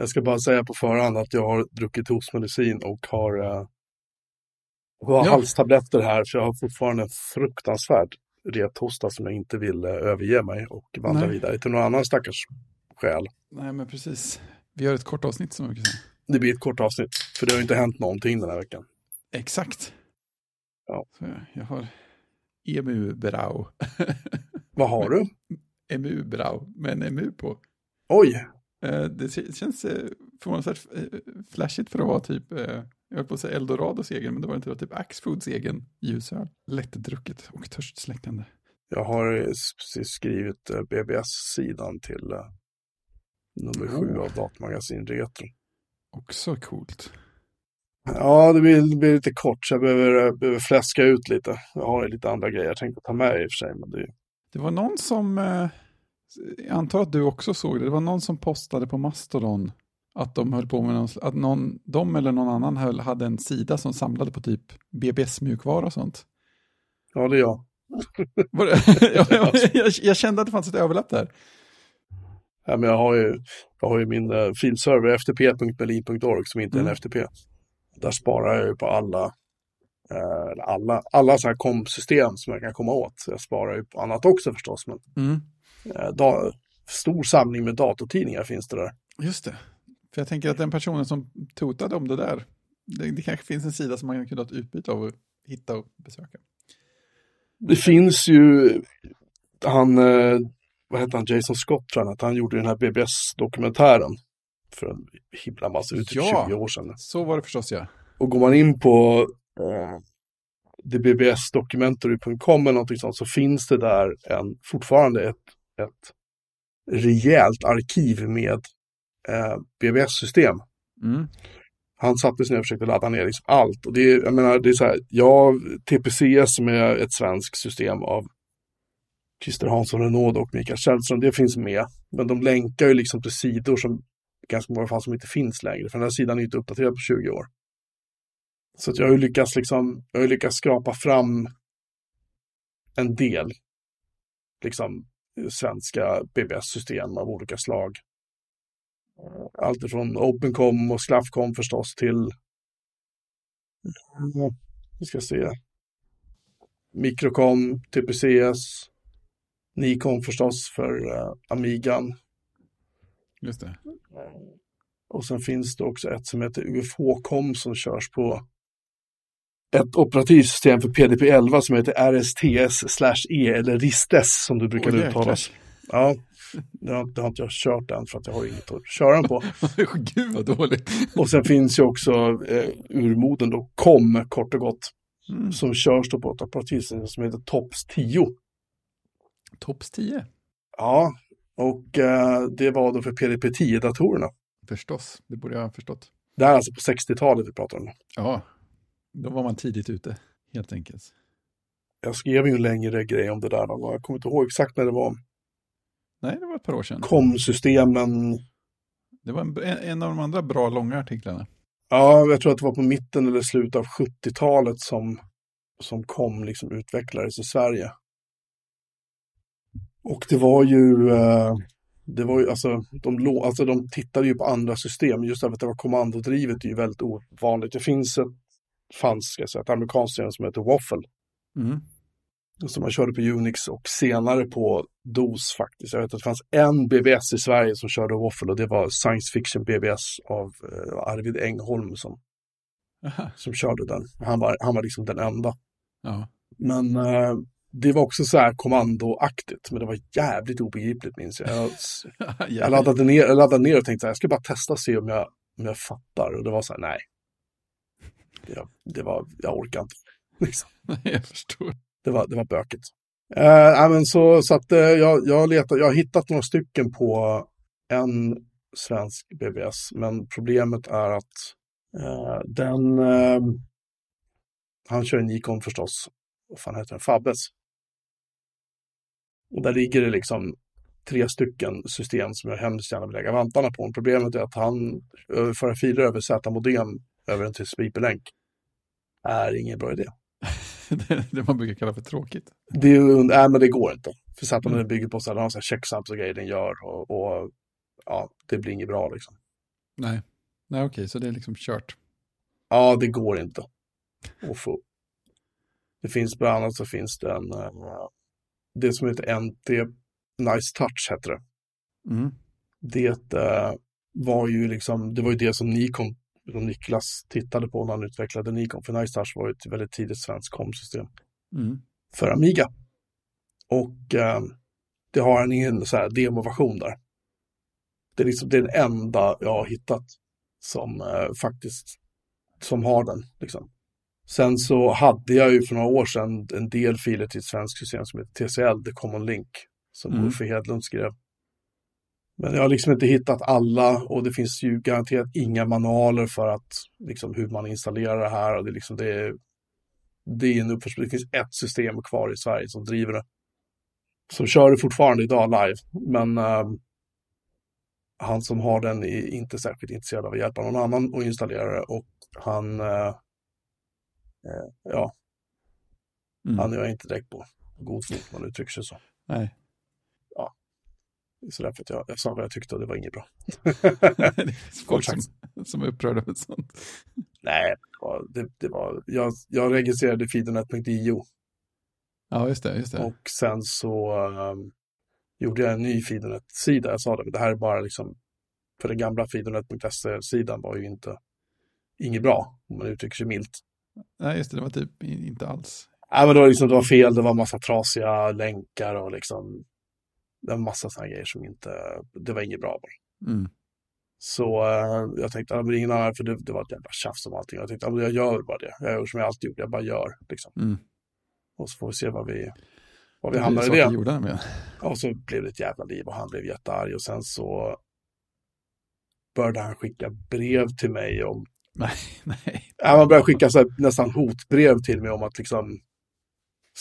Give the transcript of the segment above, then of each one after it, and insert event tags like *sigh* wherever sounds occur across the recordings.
Jag ska bara säga på förhand att jag har druckit hostmedicin och har, har ja. halstabletter här, för jag har fortfarande en fruktansvärd rethosta som jag inte vill uh, överge mig och vandra Nej. vidare till någon annan stackars själ. Nej, men precis. Vi gör ett kort avsnitt som vi kan säga. Det blir ett kort avsnitt, för det har inte hänt någonting den här veckan. Exakt. Ja. Så jag har emu-brau. Vad har du? *laughs* Emu-brau, med en emu på. Oj! Eh, det känns eh, förvånansvärt eh, flashigt för att vara typ, jag höll på att säga Eldorados egen, men det var inte, det var typ Axfoods egen ljusöl. Lättdrucket och törstsläckande. Jag har precis skrivit BBS-sidan till nummer sju oh. av Datmagasin Retro. Också coolt. Ja, det blir, det blir lite kort så jag behöver, behöver fläska ut lite. Jag har lite andra grejer jag tänkte ta med i och för sig. Men det... det var någon som, jag antar att du också såg det, det var någon som postade på Mastodon att de höll på med någon, att någon, de eller någon annan höll, hade en sida som samlade på typ BBS-mjukvara och sånt. Ja, det är jag. *laughs* jag, jag, jag, kände att det fanns ett överlapp där. Ja, men jag, har ju, jag har ju min uh, filserver ftp.berlin.org som inte mm. är en FTP där sparar jag ju på alla, eh, alla, alla så här komsystem som jag kan komma åt. Jag sparar ju på annat också förstås. Men, mm. Eh, da, stor samling med datortidningar finns det där. Just det. För jag tänker att den personen som totade om det där, det, det kanske finns en sida som man kan kunna ha ett utbyte av och hitta och besöka. Det finns ju, han, eh, vad heter han, Jason Scott tror jag, att han gjorde den här BBS-dokumentären för en himla massa, ut ja, 20 år sedan. så var det förstås ja. Och går man in på eh, dbbsdocumentary.com eller någonting sånt så finns det där en, fortfarande ett, ett rejält arkiv med eh, BBS-system. Mm. Han satte sig ner och försökte ladda ner liksom allt. Och det är, jag menar, det är så här, ja, TPCS som är ett svenskt system av Christer Hansson Renaud och Mikael Källström, det finns med. Men de länkar ju liksom till sidor som ganska många fall som inte finns längre. För den här sidan är inte uppdaterad på 20 år. Så jag har ju lyckats, liksom, jag har lyckats skrapa fram en del liksom, svenska BBS-system av olika slag. Allt ifrån Opencom och Slaffcom förstås till vi ska se. Microcom, TPCS, Nikon förstås för uh, Amigan. Just det. Och sen finns det också ett som heter UFH-com som körs på ett operativsystem för PDP-11 som heter RSTS/E eller RISTES som du brukar oh, uttalas. Ja, det har, det har inte jag kört än för att jag har inget att köra den på. *laughs* Gud vad dåligt. och sen finns ju också eh, urmoden då COM kort och gott. Mm. Som körs då på ett operativsystem som heter TOPS 10. TOPS 10? Ja, och eh, det var då för PDP-10-datorerna. Förstås, det borde jag ha förstått. Det här är alltså på 60-talet vi pratar om. Ja, då var man tidigt ute, helt enkelt. Jag skrev ju en längre grej om det där någon gång. Jag kommer inte ihåg exakt när det var. Nej, det var ett par år sedan. Kom-systemen. Det var en, en av de andra bra långa artiklarna. Ja, jag tror att det var på mitten eller slutet av 70-talet som, som kom liksom utvecklades i Sverige. Och det var ju, eh, det var ju alltså, de, alltså de tittade ju på andra system, just därför att det var kommandodrivet är ju väldigt ovanligt. Det finns ett, fanns säga, ett amerikanskt system som heter Waffle. Mm. Som man körde på Unix och senare på DOS faktiskt. Jag vet att det fanns en BBS i Sverige som körde Waffle och det var Science Fiction BBS av uh, Arvid Engholm som, som körde den. Han var, han var liksom den enda. Ja. Men uh, det var också så här kommandoaktigt, men det var jävligt obegripligt minns jag. Jag, *laughs* jag, laddade, ner, jag laddade ner och tänkte att jag ska bara testa och se om jag, om jag fattar. Och det var så här, nej. Det, det var, jag orkar inte. *laughs* Liksom. *laughs* jag förstår. Det var, det var bökigt. Uh, men så, så att uh, jag, jag, letar, jag har hittat några stycken på en svensk BBS, men problemet är att uh, den, han kör en Nikon förstås, vad fan heter den, Fabbes. Och där ligger det liksom tre stycken system som jag hemskt gärna vill lägga vantarna på. Problemet är att han överför filer över Z-modem över en TCP-länk. Är ingen bra idé. *laughs* det man brukar kalla för tråkigt. Det, är, nej, men det går inte. För Z-modem mm. bygger på så här, checksums och grejer den gör och, och ja, det blir inget bra liksom. Nej, Nej okej, så det är liksom kört. Ja, det går inte att få. Det finns bland annat så finns det en, uh, det som heter NT Nice Touch heter det. Mm. Det uh, var ju liksom, det var ju det som Nikon, som Niklas tittade på när han utvecklade Nikon. För Nice Touch var ett väldigt tidigt svenskt komsystem Mm. för Amiga. Och uh, det har en egen så här demoversion där. Det är liksom det är den enda jag har hittat som faktiskt som har den. Liksom. Sen så hade jag ju för några år sedan en del filer till ett svenskt system som heter TCL, The Common Link, som mm. Uffe Hedlund skrev. Men jag har liksom inte hittat alla och det finns ju garanterat inga manualer för att liksom hur man installerar det här och det är liksom det är, det är en uppförsbacke. Det finns ett system kvar i Sverige som driver det. Som kör det fortfarande idag live, men uh, han som har den är inte särskilt intresserad av att hjälpa någon annan att installera det och han, uh, ja, mm. han är jag inte direkt på god fot, man uttrycker sig så. Nej. Så därför att jag, jag sa vad jag tyckte och det var inget bra. *laughs* det folk som, som är upprörda över sånt. Nej, det, det var, jag, jag registrerade fidonet.io. Ja, just det, just det. Och sen så um, gjorde jag en ny Fidonet-sida. Jag sa det, men det här är bara liksom, för den gamla Fidonet.se-sidan var ju inte inget bra, om man uttrycker sig milt. Nej, just det, det var typ inte alls. Nej, men det var, liksom, det var fel, det var massa trasiga länkar och liksom, det var massa sådana grejer som inte, det var inget bra bara. Mm. Så uh, jag tänkte, ja, men ingen annan, för det, det var ett jävla tjafs om allting. Jag tänkte, ja, men jag gör bara det. Jag gör som jag alltid gjort, jag bara gör. Liksom. Mm. Och så får vi se vad vi, vad vi hamnar i det. Gjorde med. Och så blev det ett jävla liv och han blev jättearg och sen så började han skicka brev till mig om... Nej, *laughs* nej. Ja, man började skicka så här, nästan hotbrev till mig om att liksom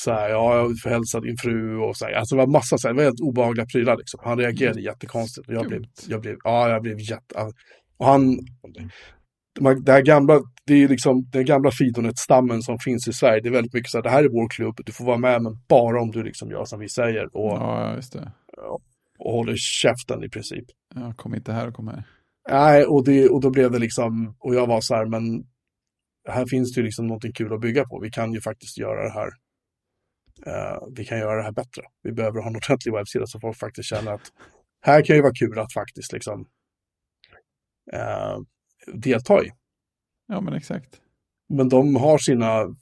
så här, ja, jag får hälsa din fru och så här. Alltså det var massa så här, helt obehagliga prylar liksom. Han reagerade mm. jättekonstigt och jag blev, jag blev, ja, jag blev jätte... Och han, det här gamla, det är liksom den gamla Fidonet-stammen som finns i Sverige. Det är väldigt mycket så här, det här är vår klubb, du får vara med, men bara om du liksom gör som vi säger. Och, ja, just det. Och håller käften i princip. Ja, kom inte här och kom här. Nej, och, det, och då blev det liksom, och jag var så här, men här finns det ju liksom någonting kul att bygga på. Vi kan ju faktiskt göra det här. Uh, vi kan göra det här bättre. Vi behöver ha en ordentlig webbsida så folk faktiskt känner att här kan ju vara kul att faktiskt liksom uh, delta i. Ja, men exakt. Men de har sina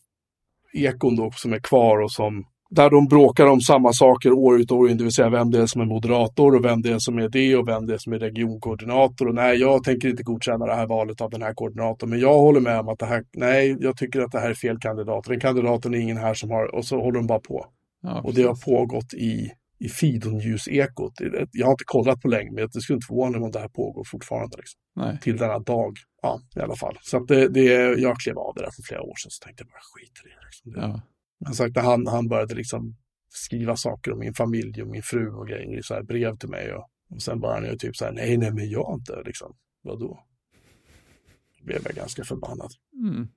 ekon då som är kvar och som där de bråkar om samma saker år ut och år in, det vill säga vem det är som är moderator och vem det är som är det och vem det är som är regionkoordinator. Och nej, jag tänker inte godkänna det här valet av den här koordinatorn, men jag håller med om att det här, nej, jag tycker att det här är fel kandidat. Den kandidaten är ingen här som har, och så håller de bara på. Ja, och det har pågått i, i Fidon-ljusekot. Jag har inte kollat på länge, men det skulle inte förvåna mig om det här pågår fortfarande. Liksom. Nej. Till denna dag, ja, i alla fall. Så att det, det, jag klev av det där för flera år sedan, så tänkte jag bara skit i det. Liksom. det Ja. Men sagt, han, han började liksom skriva saker om min familj och min fru och grejer i så här brev till mig. Och, och sen bara han ju typ så här, nej, nej, men jag inte, liksom, vadå? Då blev jag ganska förbannad. Mm.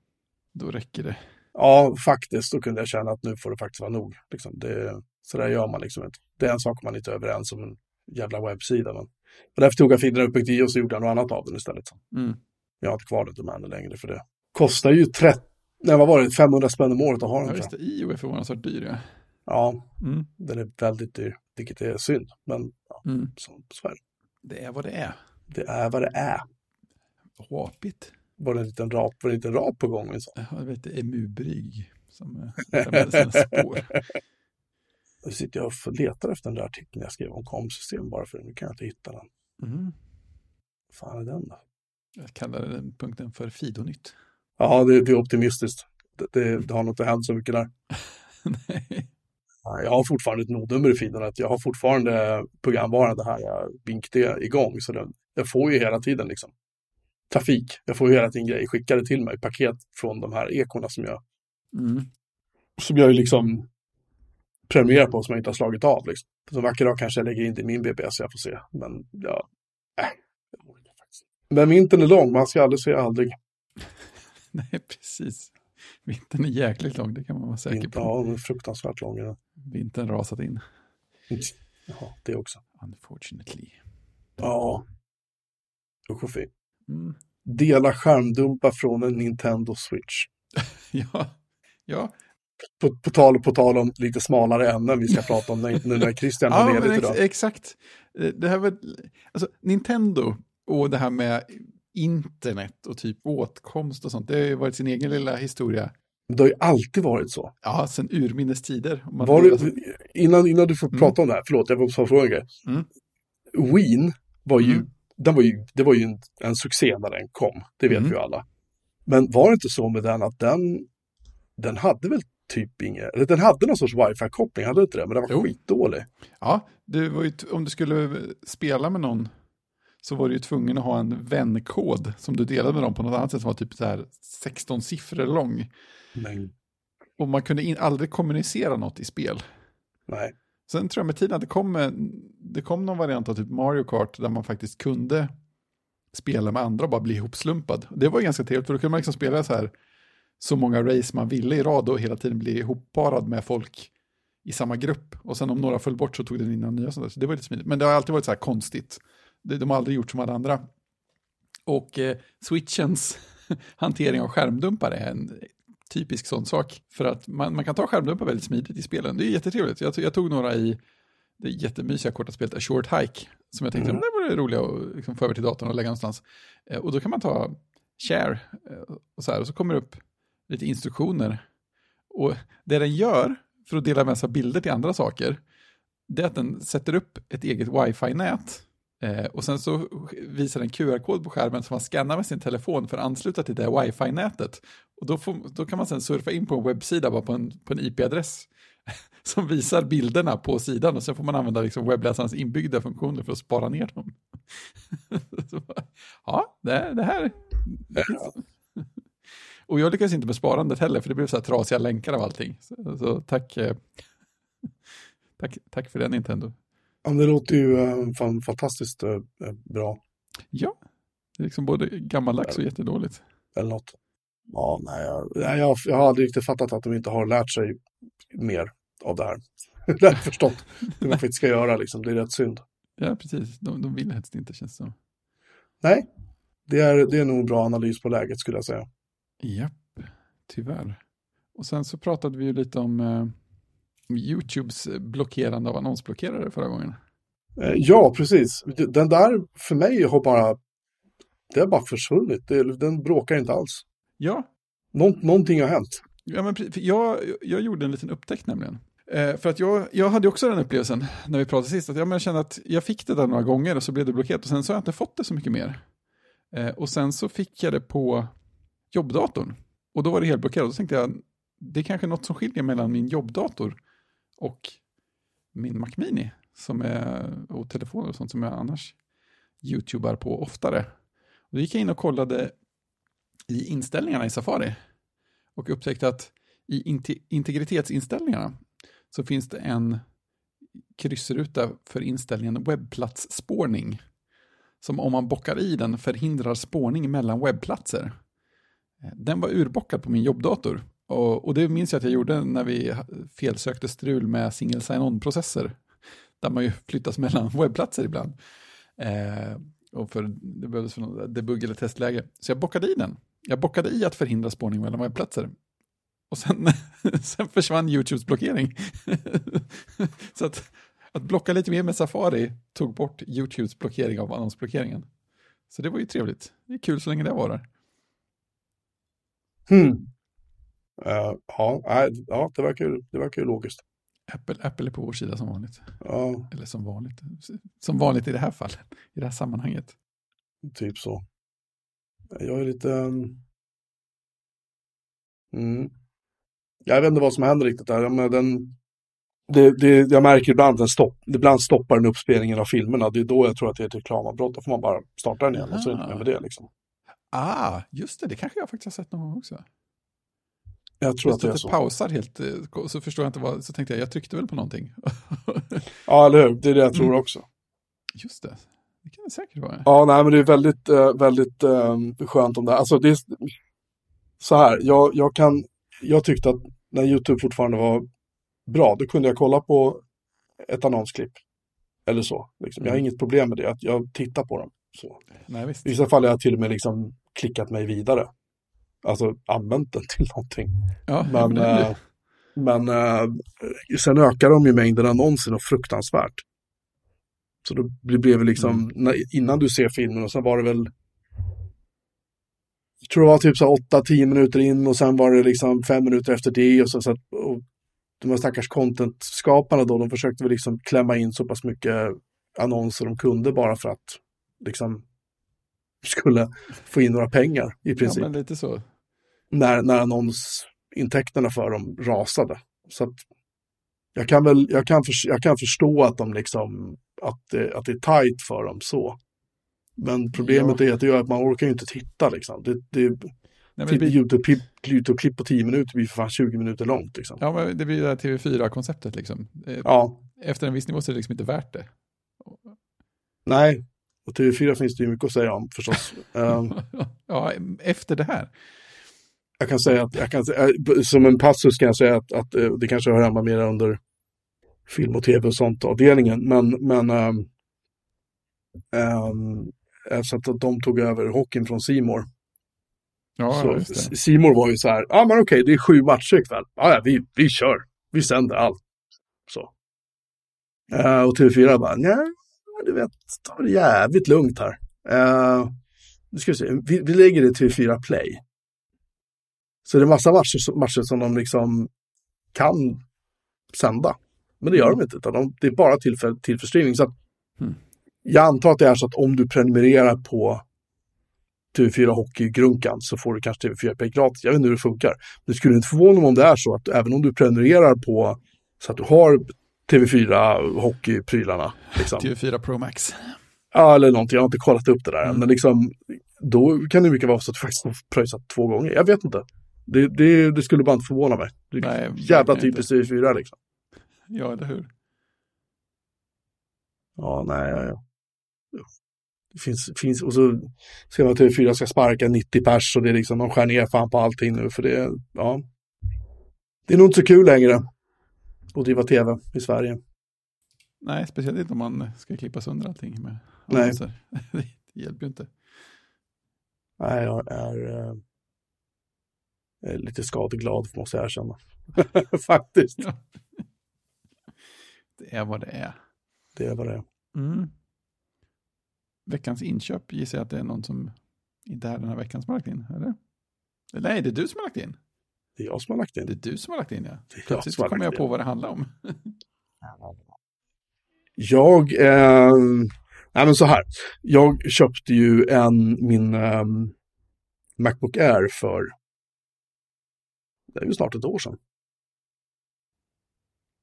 Då räcker det. Ja, faktiskt, då kunde jag känna att nu får det faktiskt vara nog. Liksom, det, så där gör man liksom inte. Det är en sak man inte är överens om en jävla webbsida. Men, och därför tog jag fiderna upp i och så gjorde jag något annat av den istället. Mm. Jag har inte kvar det domänen längre för det kostar ju 30 Nej, vad var det? 500 spänn om året att ha den. Ja, det. IO är förvånansvärt dyr. Ja. Ja, Mm. den är väldigt dyr, vilket är synd. Men ja, Mm. så, så är det. Det är vad det är. Det är vad det är. Rapigt. Var det en liten rap, var det inte en rap på gång? Så? Jag vet inte, emubrygg som eh, *laughs* lämnade sina spår. Nu sitter jag och letar efter den där artikeln jag skrev om komsystem bara för nu kan jag inte hitta den. Mm. Fan är den då? Jag kallar den punkten för Fidonytt. Ja, det, det är optimistiskt. Det, det, det har nog inte hänt så mycket där. *laughs* Nej. Ja, Jag har fortfarande ett nodnummer i Fidonet. Jag har fortfarande programvaran det här jag Bink det igång. Så den, jag får ju hela tiden liksom trafik. Jag får ju hela tiden grejer skickade till mig, paket från de här ekorna som jag, Mm. som jag liksom prenumererar på som jag inte har slagit av. Liksom. Så en vacker dag kanske jag lägger in det i min BB så jag får se. Men ja, äh. Men vintern är lång, man ska aldrig säga aldrig. *laughs* Nej, precis. Vintern är jäkligt lång, det kan man vara säker Vinter, på. ja, den är fruktansvärt lång. Ja. Vintern rasat in. *laughs* Jaha, det också. Unfortunately. Ja. Usch och fy. Mm. Dela skärmdumpar från en Nintendo Switch. *laughs* Ja, ja. På, på, tal, på tal om lite smalare ämnen vi ska prata om nu när Christian har ja, ledigt ex idag. exakt. Eh, Det här var, alltså, Nintendo och det här med internet och typ åtkomst och sånt, det har ju varit sin egen lilla historia. Det har ju alltid varit så. Ja, sen urminnes tider. Det, innan, innan du får Mm. prata om det här, förlåt, jag bara fråga en grej. Mm. Wien var ju, Mm. den var ju, det var ju en, en succé när den kom, det vet Mm. vi ju alla. Men var det inte så med den att den, den hade väl typ inget, eller den hade någon sorts wifi-koppling, hade inte det? Men den var Jo. skitdålig. Ja, det var ju, om du skulle spela med någon så var du ju tvungen att ha en vänkod som du delade med dem på något annat sätt som var typ så här 16 siffror lång. Men, Och man kunde in, aldrig kommunicera något i spel. nej. Sen tror jag med tiden att det kom, det kom någon variant av typ Mario Kart där man faktiskt kunde spela med andra och bara bli ihopslumpad. Det var ju ganska trevligt för då kunde man liksom spela så här så många race man ville i rad och hela tiden bli ihopparad med folk i samma grupp. Och sen om några föll bort så tog den in några nya sådär. Så det var lite smidigt. Men det har alltid varit så här konstigt. De har aldrig gjort som alla andra. Och eh, switchens *laughs* hantering av skärmdumpar är en typisk sån sak. För att man, man kan ta skärmdumpar väldigt smidigt i spelen. Det är jättetrevligt. Jag, jag tog några i det jättemysiga korta spelet A Short Hike. Som jag tänkte, Mm. det vore roligt att liksom få över till datorn och lägga någonstans. Eh, och då kan man ta share eh, och så här. Och så kommer det upp lite instruktioner. Och det den gör för att dela med sig av bilder till andra saker, det är att den sätter upp ett eget wifi-nät. Eh, och sen så visar den QR-kod på skärmen som man skannar med sin telefon för att ansluta till det här wifi-nätet. Och då, får, då kan man sen surfa in på en webbsida bara på en, på en IP-adress *laughs* som visar bilderna på sidan och sen får man använda liksom webbläsarens inbyggda funktioner för att spara ner dem. *laughs* Bara, ja, det, det här... Det. Och jag lyckades inte med sparandet heller, för det blev så här trasiga länkar av allting. Så, så tack, eh, *laughs* tack, tack för det Nintendo. Ja, det låter ju eh, fan, fantastiskt eh, bra. Ja, det är liksom både gammaldags och jättedåligt. Eller något. Ja, nej, jag, jag, jag har aldrig riktigt fattat att de inte har lärt sig mer av det här. *laughs* det har jag förstått hur man faktiskt ska göra, liksom. det är rätt synd. Ja, precis. De, de vill helst inte, känns det som. Nej, det är, det är nog bra analys på läget skulle jag säga. Japp, tyvärr. Och sen så pratade vi ju lite om eh, YouTubes blockerande av annonsblockerare förra gången. Eh, Ja, precis. Den där för mig har bara, det har bara försvunnit. Den bråkar inte alls. Ja, Nå, någonting har hänt. Ja, men jag, jag gjorde en liten upptäckt nämligen. Eh, för att jag, jag hade också den upplevelsen när vi pratade sist, att jag, men jag kände att jag fick det där några gånger och så blev det blockerat och sen så har jag inte fått det så mycket mer. Eh, och sen så fick jag det på jobbdatorn och då var det helt blockerat. Då tänkte jag, det är kanske något som skiljer mellan min jobbdator och min Mac Mini som är, och telefoner och sånt som jag annars YouTubar på oftare. Och då gick jag in och kollade i inställningarna i Safari och upptäckte att i inte- integritetsinställningarna så finns det en kryssruta för inställningen webbplatsspårning. Som om man bockar i den förhindrar spårning mellan webbplatser. Den var urbockad på min jobbdator. Och, och det minns jag att jag gjorde när vi felsökte strul med single sign-on-processer. Där man ju flyttas mellan *laughs* webbplatser ibland. Eh, och för, det behövdes för något debugg eller testläge. Så jag bockade i den. Jag bockade i att förhindra spårning mellan webbplatser. Och sen, *laughs* sen försvann YouTubes blockering. *laughs* så att, att blocka lite mer med Safari tog bort YouTubes blockering av annonsblockeringen. Så det var ju trevligt. Det är kul så länge det varar. Hmm. Eh, ja, nej, ja, det verkar ju, det verkar ju logiskt. Apple, Apple är på vår sida som vanligt. Ja, Eller som vanligt. Som vanligt i det här fallet. I det här sammanhanget. typ så. Jag är lite... um, Mm. Jag vet inte vad som händer riktigt där. Men den, det, det, jag märker ibland att den stopp, ibland stoppar den uppspelningen av filmerna. Det är då jag tror att det är ett reklamavbrott. Då får man bara starta den igen och så är det inte med det. Liksom. Ah, just det. Det kanske jag faktiskt har sett någon gång också. Jag tror att det är så. pausar helt. eh, Så förstår jag inte vad. Så tänkte jag, jag tryckte väl på någonting. *laughs* Ja, eller hur? Det är det jag tror Mm. också. Just det. Det kan det säkert vara. Ja, nej, men det är väldigt, eh, väldigt eh, skönt om det. Alltså, det är så här, jag, jag kan, jag tyckte att när YouTube fortfarande var bra, då kunde jag kolla på ett annonsklipp. Eller så. Liksom. Jag har Mm. inget problem med det, att jag tittar på dem. Så. Nej, visst. I vissa fall har jag till och med liksom klickat mig vidare. Alltså använt den till någonting. Ja, Men, det blir- eh, men eh, sen ökar de ju mängden annonser och fruktansvärt. Så då blev det liksom, Mm. innan du ser filmen och sen var det väl, jag tror det var typ så 8-10 minuter in och sen var det liksom fem minuter efter det och så, så att, och de här stackars content-skaparna då, de försökte väl liksom klämma in så pass mycket annonser de kunde bara för att liksom skulle få in några pengar i ja, princip men lite så. när, när annonsintäkterna för dem rasade. Så att jag kan väl, jag kan, förs- jag kan förstå att de liksom, att det, att det är tajt för dem så. Men problemet Ja. är att det gör att man orkar ju inte titta liksom. Det, det, Nej, men det blir, YouTube-klipp YouTube på 10 minuter blir för fan 20 minuter långt liksom. ja, men det blir det här TV4-konceptet liksom. Eh, Ja, Efter en viss nivå så är det liksom inte värt det. nej. Och TV4 finns det ju mycket att säga om förstås. *laughs* Ehm, ja, efter det här. jag kan säga att, jag kan, eh, som en passus kan jag säga att, att eh, det kanske hör hemma mer under film och tv och sånt avdelningen, men, men ähm, ähm, så att de tog över hockeyn från Simor. Ja. Simor var ju så här, ja ah, men okej, det är sju matcher ikväll. Ja, ja, vi, vi kör, vi sänder allt. Så. Eh, och TV4 bara, nej, du vet, ta det jävligt lugnt här. Uh, nu ska vi, se, vi, vi lägger det till TV4 Play. Så det är massa matcher, matcher som de liksom kan sända. Men det gör de inte, utan de, det är bara till för, till för streaming. Så att, Mm. Jag antar att det är så att om du prenumererar på TV4 Hockeygrunkan så får du kanske TV4 Play gratis. Jag vet inte hur det funkar. Det skulle inte förvåna mig om det är så att även om du prenumererar på så att du har TV4 Hockeyprylarna. Liksom. TV4 Pro Max. Ja, eller någonting. Jag har inte kollat upp det där än. Mm. Men liksom, då kan det mycket vara så att du faktiskt får pröjsat två gånger. Jag vet inte. Det, det, det skulle bara inte förvåna mig. Det Nej, jävla typiskt TV4 liksom. Ja, eller hur? Ja, nej, ja, ja. Det finns, finns, och så ser man att TV4 ska sparka 90 pers och det är liksom, de skär ner fan på allting nu för det, ja. Det är nog inte så kul längre att driva tv i Sverige. Nej, speciellt inte om man ska klippa sönder allting med Nej. annonser. *laughs* det hjälper ju inte. Nej, jag är, eh, är lite skadeglad måste jag erkänna. *laughs* Faktiskt, Ja. *laughs* Det är vad det är. det är vad det är. Mm. Veckans inköp gissar jag att det är någon som inte är den här veckan som har lagt in, eller? Nej, det är du som har lagt in. Det är jag som har lagt Det in. är du som har lagt in, ja. Det jag Plötsligt har kommer jag på in. vad det handlar om. Jag, eh, nej men så här, jag köpte ju en, min eh, Macbook Air för, det är ju snart ett år sedan.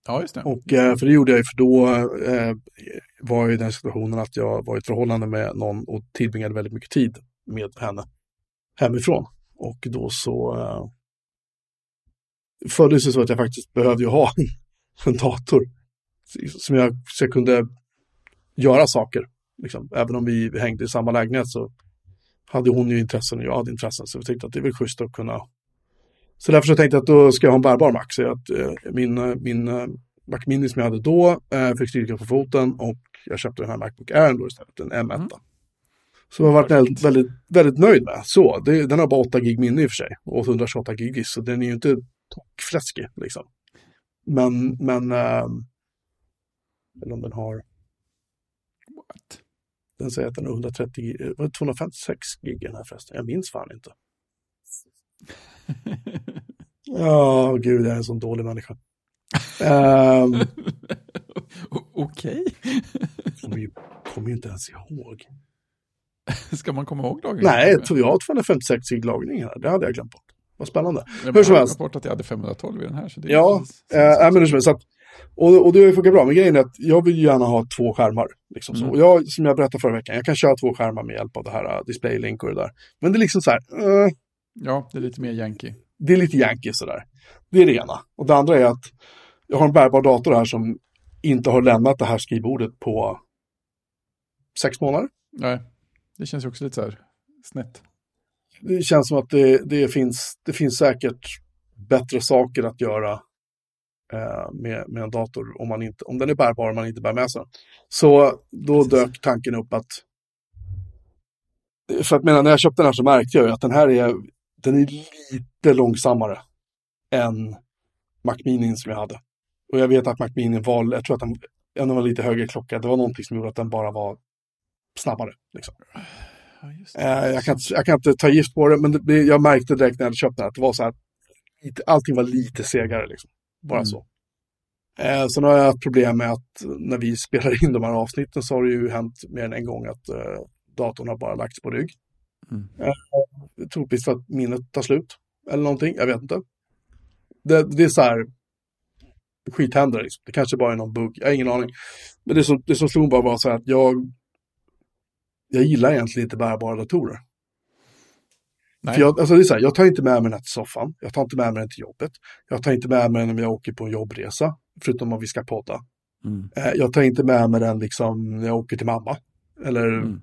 Ja, just det. Och, eh, för det gjorde jag ju för då eh, var jag i den situationen att jag var i ett förhållande med någon och tillbringade väldigt mycket tid med henne hemifrån. Och då så eh, föddes det så att jag faktiskt behövde ju ha *laughs* en dator som jag, så jag kunde göra saker. Liksom. Även om vi hängde i samma lägenhet så hade hon ju intressen och jag hade intressen. Så vi tänkte att det är väl schysst att kunna så därför så tänkte jag att då ska jag ha en bärbar Mac. Så att, eh, min, eh, min eh, Mac Mini som jag hade då eh, fick styrka på foten och jag köpte den här Macbook Air då istället, en M1. Mm. Så jag har varit väldigt, väldigt, väldigt nöjd med. Så, det, den har bara 8 gig minne i och för sig och 128 gig så den är ju inte tockfläskig liksom. Men, men, eh, eller om den har, What? den säger att den har 130 gig, eh, var det 256 gig den här förresten, jag minns fan inte. *laughs* Ja, gud, jag är en sån dålig människa. O- *laughs* Okej. ju, kommer ju inte ens ihåg. Ska man komma ihåg dagen? Nej, jag tror jag har 256 gig lagring här. Det hade jag glömt bort. Vad spännande. Jag hur som har helst. bort att jag hade 512 i den här. Så det är Ja, Eh, alls- nej, men så att, och, och det funkar bra. Men grejen är att jag vill ju gärna ha två skärmar. Liksom så. Mm. Och jag, som jag berättade förra veckan, jag kan köra två skärmar med hjälp av det här uh, DisplayLink och det där. Men det är liksom så här, eh, Ja, det är lite mer yankee. det är lite yankee sådär. Det är det ena. Och det andra är att jag har en bärbar dator här som inte har lämnat det här skrivbordet på sex månader. Nej, det känns ju också lite så här snett. Det känns som att det, det, finns, det finns säkert bättre saker att göra eh, med, med en dator om, man inte, om den är bärbar och man inte bär med sig den. Så då Precis. dök tanken upp att För att menar, när jag köpte den här så märkte jag ju att den här är, den är lite långsammare än Mac Mini som jag hade. Och jag vet att Mac Mini var, jag tror att den, den var lite högre klocka, det var någonting som gjorde att den bara var snabbare. Liksom. Ja, Eh, jag, kan, jag kan inte ta gift på det, men det, det- jag märkte direkt när jag hade köpt den att det var så här, allting var lite segare liksom. Bara Mm. så. Eh, sen har jag ett problem med att när vi spelar in de här avsnitten så har det ju hänt mer än en gång att eh, datorn har bara lagts på rygg. Mm. Eh, troligtvis för att minnet tar slut. Eller någonting, jag vet inte. Det, det är så här, skit händer liksom. Det kanske bara är någon bugg, jag har ingen aning. Men det som, det som slog bara var så här att jag, jag gillar egentligen inte bärbara datorer. Nej. För jag, alltså det är så här, jag tar inte med mig den till soffan, jag tar inte med mig den till jobbet, jag tar inte med mig den om jag åker på en jobbresa, förutom om vi ska podda. Mm. Eh, Jag tar inte med mig den liksom när jag åker till mamma, eller Mm.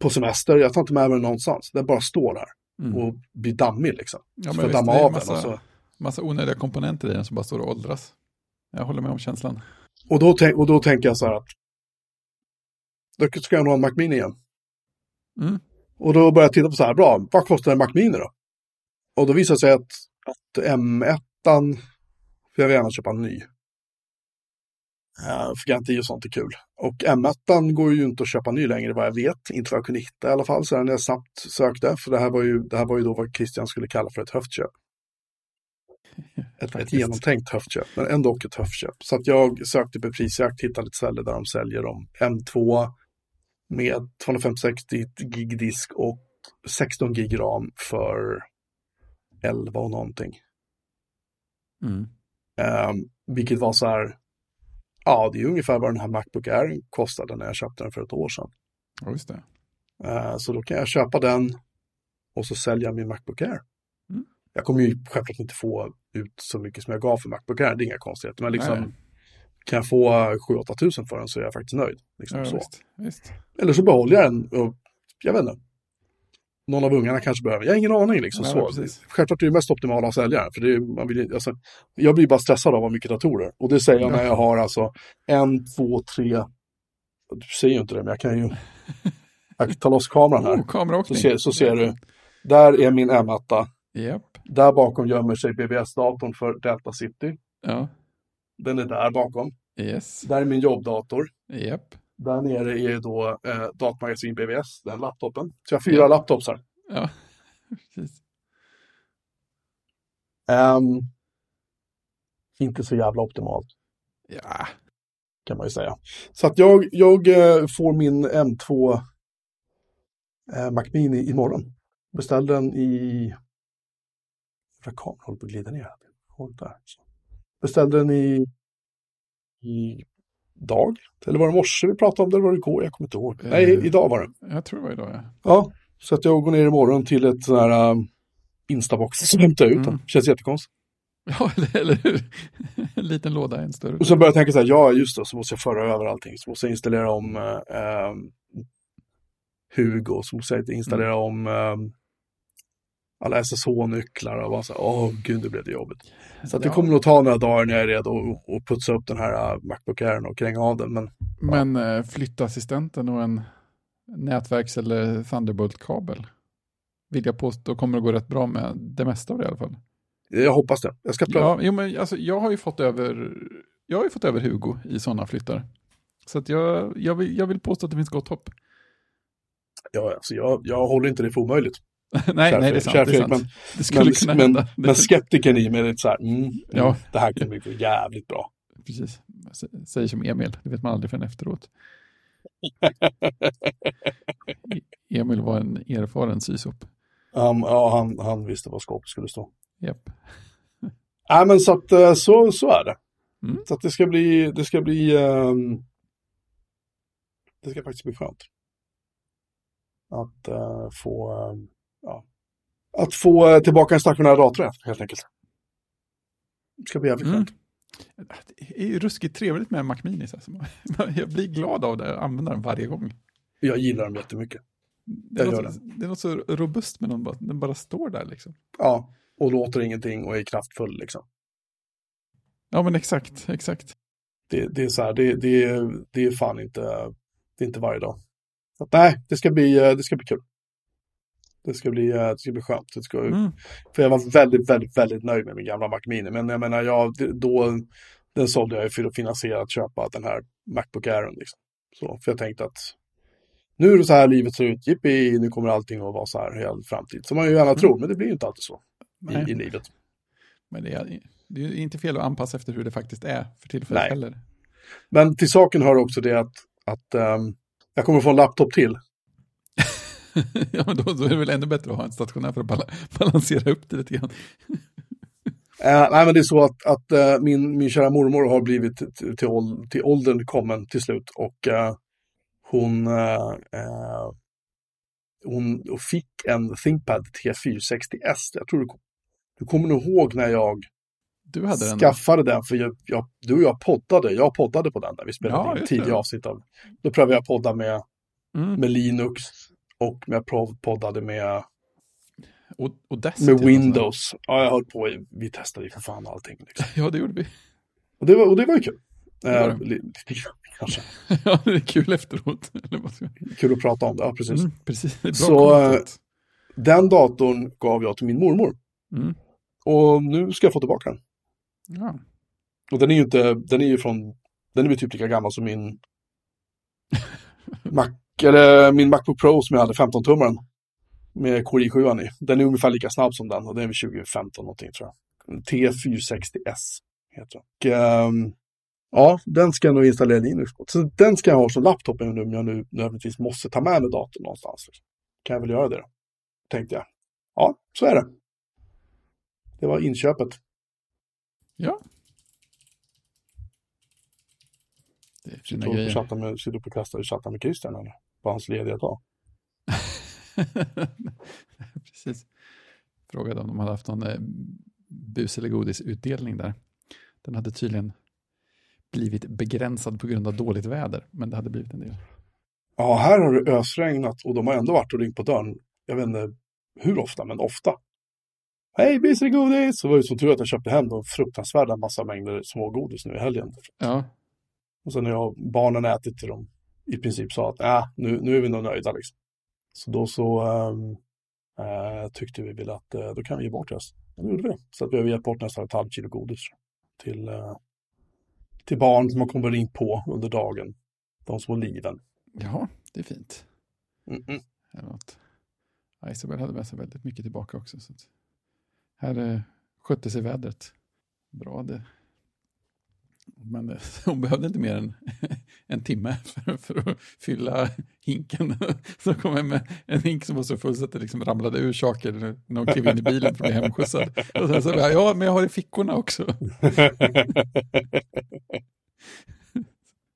på semester, jag tar inte med mig den någonstans. Den bara står där Mm. och blir dammig liksom. Ja, så jag damma av massa- den. Så. Massa onödiga komponenter i den som bara står och åldras. Jag håller med om känslan. Och, då, och då tänker jag så här att då ska jag nog ha en Mac Mini igen. Mm. Och då börjar jag titta på så här, bra, vad kostar en Mac Mini då? Och då visar det sig att, att M1, för jag vill gärna köpa en ny. Uh, för garanti och sånt är kul. Och M1 går ju inte att köpa ny längre vad jag vet. Inte vad jag kunde hitta i alla fall. Så när jag snabbt sökte. För det här var ju, det här var ju då vad Christian skulle kalla för ett höftköp. *laughs* Ett, ett genomtänkt höftköp. Men ändå ett höftköp. Så att jag sökte på prisjakt. Hittade ett ställe där de säljer dem. M2 med 256 gig disk och 16 gig ram för 11 och någonting. Mm. Um, vilket var så här, ja det är ungefär vad den här Macbook Air kostade när jag köpte den för ett år sedan. Ja, just det. Eh, så då kan jag köpa den och så sälja min Macbook Air. Mm. Jag kommer ju självklart inte få ut så mycket som jag gav för Macbook Air, det är inga konstigheter. Men liksom, Nej. Kan jag få 7-8 tusen för den så är jag faktiskt nöjd. Liksom Ja, så. visst, visst. Eller så behåller jag den och jag vet inte. Någon av ungarna kanske behöver, jag har ingen aning liksom Ja, så. precis. Självklart är det mest optimala att sälja den, för det är, man vill, alltså, jag blir bara stressad av att mycket datorer. Och det säger jag när jag har alltså en, två, tre, du ser ju inte det, men jag kan ju, jag kan ta loss kameran här. *laughs* Oh. Så ser, så ser du, där är min M1, Japp. där bakom gömmer sig BBS-datorn för Delta City. Ja. Den är där bakom. Yes. Där är min jobbdator. Japp. Där nere är då eh, datamagasin BBS, den laptopen. Så jag har fyra Ja. laptops här. Ja. *laughs* Precis. Ehm, inte så jävla optimalt Ja. kan man ju säga. Så att jag, jag eh, får min M2 eh, Mac Mini imorgon. Beställde den i... Kameran håller på att glida ner. Håll där. Så. Beställde den i... i dag. Eller var det morse vi pratade om det? Eller var det igår? Jag kommer inte ihåg. Eh. Nej, idag var det. Jag tror det var idag, ja. Ja, så att jag går ner imorgon till ett sån här um, Instabox som hämtar ut den. Mm. Känns jättekonstigt. *laughs* Ja, eller, eller hur? En liten låda, en större. Och så börjar jag tänka så här, ja just det, så måste jag föra över allting. Så måste jag installera om eh, eh, Hugo, så måste jag installera om eh, alla SSH-nycklar och bara så här, åh gud, det blev det jobbigt. Så att det Ja. kommer nog ta några dagar när jag är redo och, och putsa upp den här uh, Macbook Airen och kränga av den. Men Men eh, flyttassistenten och en nätverks eller Thunderbolt-kabel vill jag påstå kommer att gå rätt bra med det mesta av det i alla fall. jag hoppas det. Jag ska pröva. Ja, jo, men alltså, jag har ju fått över, jag har ju fått över Hugo i sådana flyttar. Så att jag, jag, vill, jag vill påstå att det finns gott hopp. Ja, alltså, jag, jag håller inte det för omöjligt. *laughs* nej, Kär nej, det är sant. kär Det, är sant. Fredrik, det Men, men, hända. men skeptikern i mig är lite så här, mm, mm, Ja. det här kan bli jävligt bra. Precis. Säger som Emil, det vet man aldrig förrän efteråt. *laughs* E- Emil var en erfaren sysop. Um, ja, han, han visste vad skåpet skulle stå. Japp. *laughs* Nej, men så att eh, så, så är det. Mm. Så att det ska bli, det ska bli, ehm, det ska faktiskt bli skönt. Att eh, få, ehm, ja, att få eh, tillbaka en stationär dator helt enkelt. Det ska bli jävligt Mm. skönt. Det är ju ruskigt trevligt med Mac Mini. så här. *laughs* Jag blir glad av det och använder den varje gång. Jag gillar dem jättemycket. Det är, Jag något, det är något så robust med den, bara, den bara står där liksom. Ja, och låter ingenting och är kraftfull liksom. Ja men exakt, exakt. Det, det är så här, det, det, det är fan inte, det är inte varje dag. Så att, nej, det ska bli, eh, det ska bli kul. Det ska bli, eh, det ska bli skönt. Det ska, Mm. För jag var väldigt, väldigt, väldigt nöjd med min gamla Mac Mini. Men jag menar, jag, då, den sålde jag ju för att finansiera att köpa den här Macbook Airen. Liksom. Så, för jag tänkte att nu är det så här livet ser ut. Jippi, nu kommer allting att vara så här all framtid. Som man ju gärna tror, men det blir ju inte alltid så i, i livet. Men det är, det är inte fel att anpassa efter hur det faktiskt är för tillfället heller. Men till saken hör också det att, att ehm, jag kommer få en laptop till. *laughs* ja, men då, då är det väl ännu bättre att ha en stationär för att bala, balansera upp det lite grann. Eh, nej, men det är så att, att eh, min, min kära mormor har blivit till, till, ål- till åldern kommen till slut och eh, hon, eh, eh, hon fick en ThinkPad T460S. Jag tror du, du kommer nog ihåg när jag Du hade den. skaffade den, för jag, jag, du och jag poddade, jag poddade på den där vi spelade Ja, in tidiga avsnitt av. Då prövade jag podda med, Mm. med Linux och jag prov- poddade med, Och, med och sånt. Windows. Ja, jag höll på, vi testade ju för fan allting. Liksom. *laughs* Ja, det gjorde vi. Och det var, och det var ju kul. Det var Eh, det. lite grann, kanske. *laughs* ja, det är kul efteråt. *laughs* Kul att prata om det, ja precis. Mm, precis, bra Så, content. Den datorn gav jag till min mormor. Mm. Och nu ska jag få tillbaka den. Ja. Och den är ju inte, den är ju från, den är ju typ lika gammal som min Mac, eller min Macbook Pro som jag hade, 15-tummaren. Med Core i7 i. Den är ungefär lika snabb som den och den är väl 2015 någonting tror jag. T460S heter den. Och, ehm, ja, den ska jag nog installera Linux på. Så den ska jag ha som laptop även om jag nu nödvändigtvis måste ta med mig datorn någonstans. Liksom. Kan jag väl göra det då, tänkte jag. Ja, så är det. Det var inköpet. ja. Det är fina Sitter och grejer. sitter kastar och chattar med Christian eller? På hans lediga dag. *laughs* Precis. Frågade om de hade haft någon eh, bus eller godisutdelning där. Den hade tydligen blivit begränsad på grund av dåligt väder, men det hade blivit en del. Ja, här har det ösregnat och de har ändå varit och ringt på dörren. Jag vet inte hur ofta, men ofta. Hej, bis eller godis! Så var det så tur att jag köpte hem de fruktansvärda massa mängder smågodis nu i helgen. Ja, Och sen när jag barnen ätit till dem i princip sa att äh, nu, nu är vi nog nöjda liksom. Så då så eh, tyckte vi väl att eh, då kan vi ge bort. Och då gjorde vi det. Så att vi har gett bort nästan ett halvt kilo godis till, eh, till barn som har kommit in på under dagen. De små liven. ja det är fint. Mm -mm. Ja, Isabel hade med sig väldigt mycket tillbaka också. Så här skötte sig vädret bra. Det. Men eh, *laughs* hon behövde inte mer än *laughs* en timme *laughs* för, för att fylla hinken. Så kom jag med en hink som var så full så att det liksom ramlade ur saker när hon klev in i bilen för att bli hemskjutsad. Och sen så bara, ja, men jag har i fickorna också.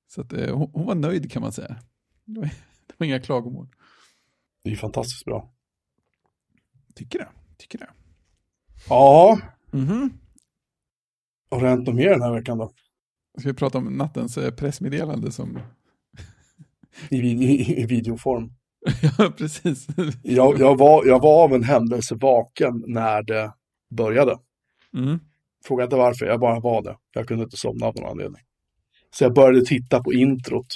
Så att, eh, hon, hon var nöjd kan man säga. Det var, det var inga klagomål. Det är fantastiskt bra. Tycker det. Tycker det. Ja, Mhm. har det hänt något mer den här veckan då? Ska vi prata om nattens eh, pressmeddelande som... I, i, i videoform. *laughs* ja, precis. Jag, jag, var, jag var av en händelse vaken när det började. Mm. Fråga inte varför, jag bara var det. Jag kunde inte somna av någon anledning. Så jag började titta på introt.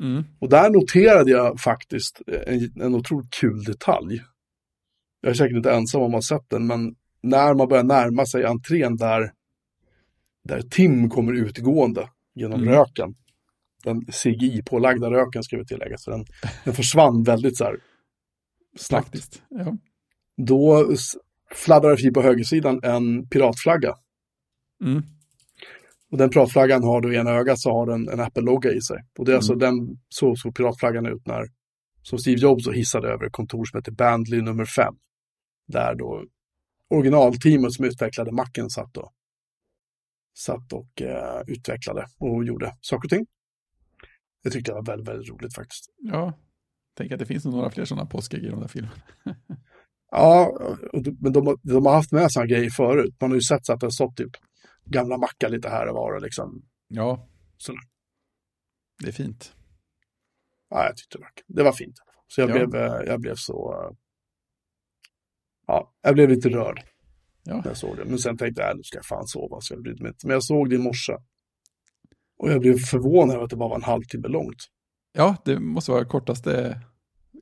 Mm. Och där noterade jag faktiskt en, en otroligt kul detalj. Jag är säkert inte ensam om att ha sett den, men när man börjar närma sig entrén där, där Tim kommer utgående genom Mm. röken. Den CGI-pålagda röken ska vi tillägga, så den, den försvann väldigt så här snabbt. Ja. Då fladdrar förbi på högersidan en piratflagga. Mm. Och den piratflaggan har då i ena ögat så har den en Apple-logga i sig. Och det är Mm. alltså den, så såg piratflaggan ut när, som Steve Jobs då hissade över ett kontor som heter Bandly nummer 5. Där då originalteamet som utvecklade Macen satt och, satt och eh, utvecklade och gjorde saker och ting. Det tyckte jag var väldigt, väldigt roligt faktiskt. ja. Tänk att det finns några fler sådana påskägg i de där filmerna. *laughs* Ja, men de, har- de har haft med sådana grejer förut. Man har ju sett så att det har stått typ gamla mackar lite här och var och liksom. Ja. Sådär. Det är fint. Ja, jag tyckte det var, det var fint. Så jag, Ja. blev, eh, jag blev så... eh, Ja, jag blev lite rörd Ja. när jag såg det. Men sen tänkte jag, "Äh, nu ska jag fan sova. Så jag brydde mig inte. Men jag såg det i morse. Och jag blev förvånad över att det bara var en halvtimme långt. ja, det måste vara kortaste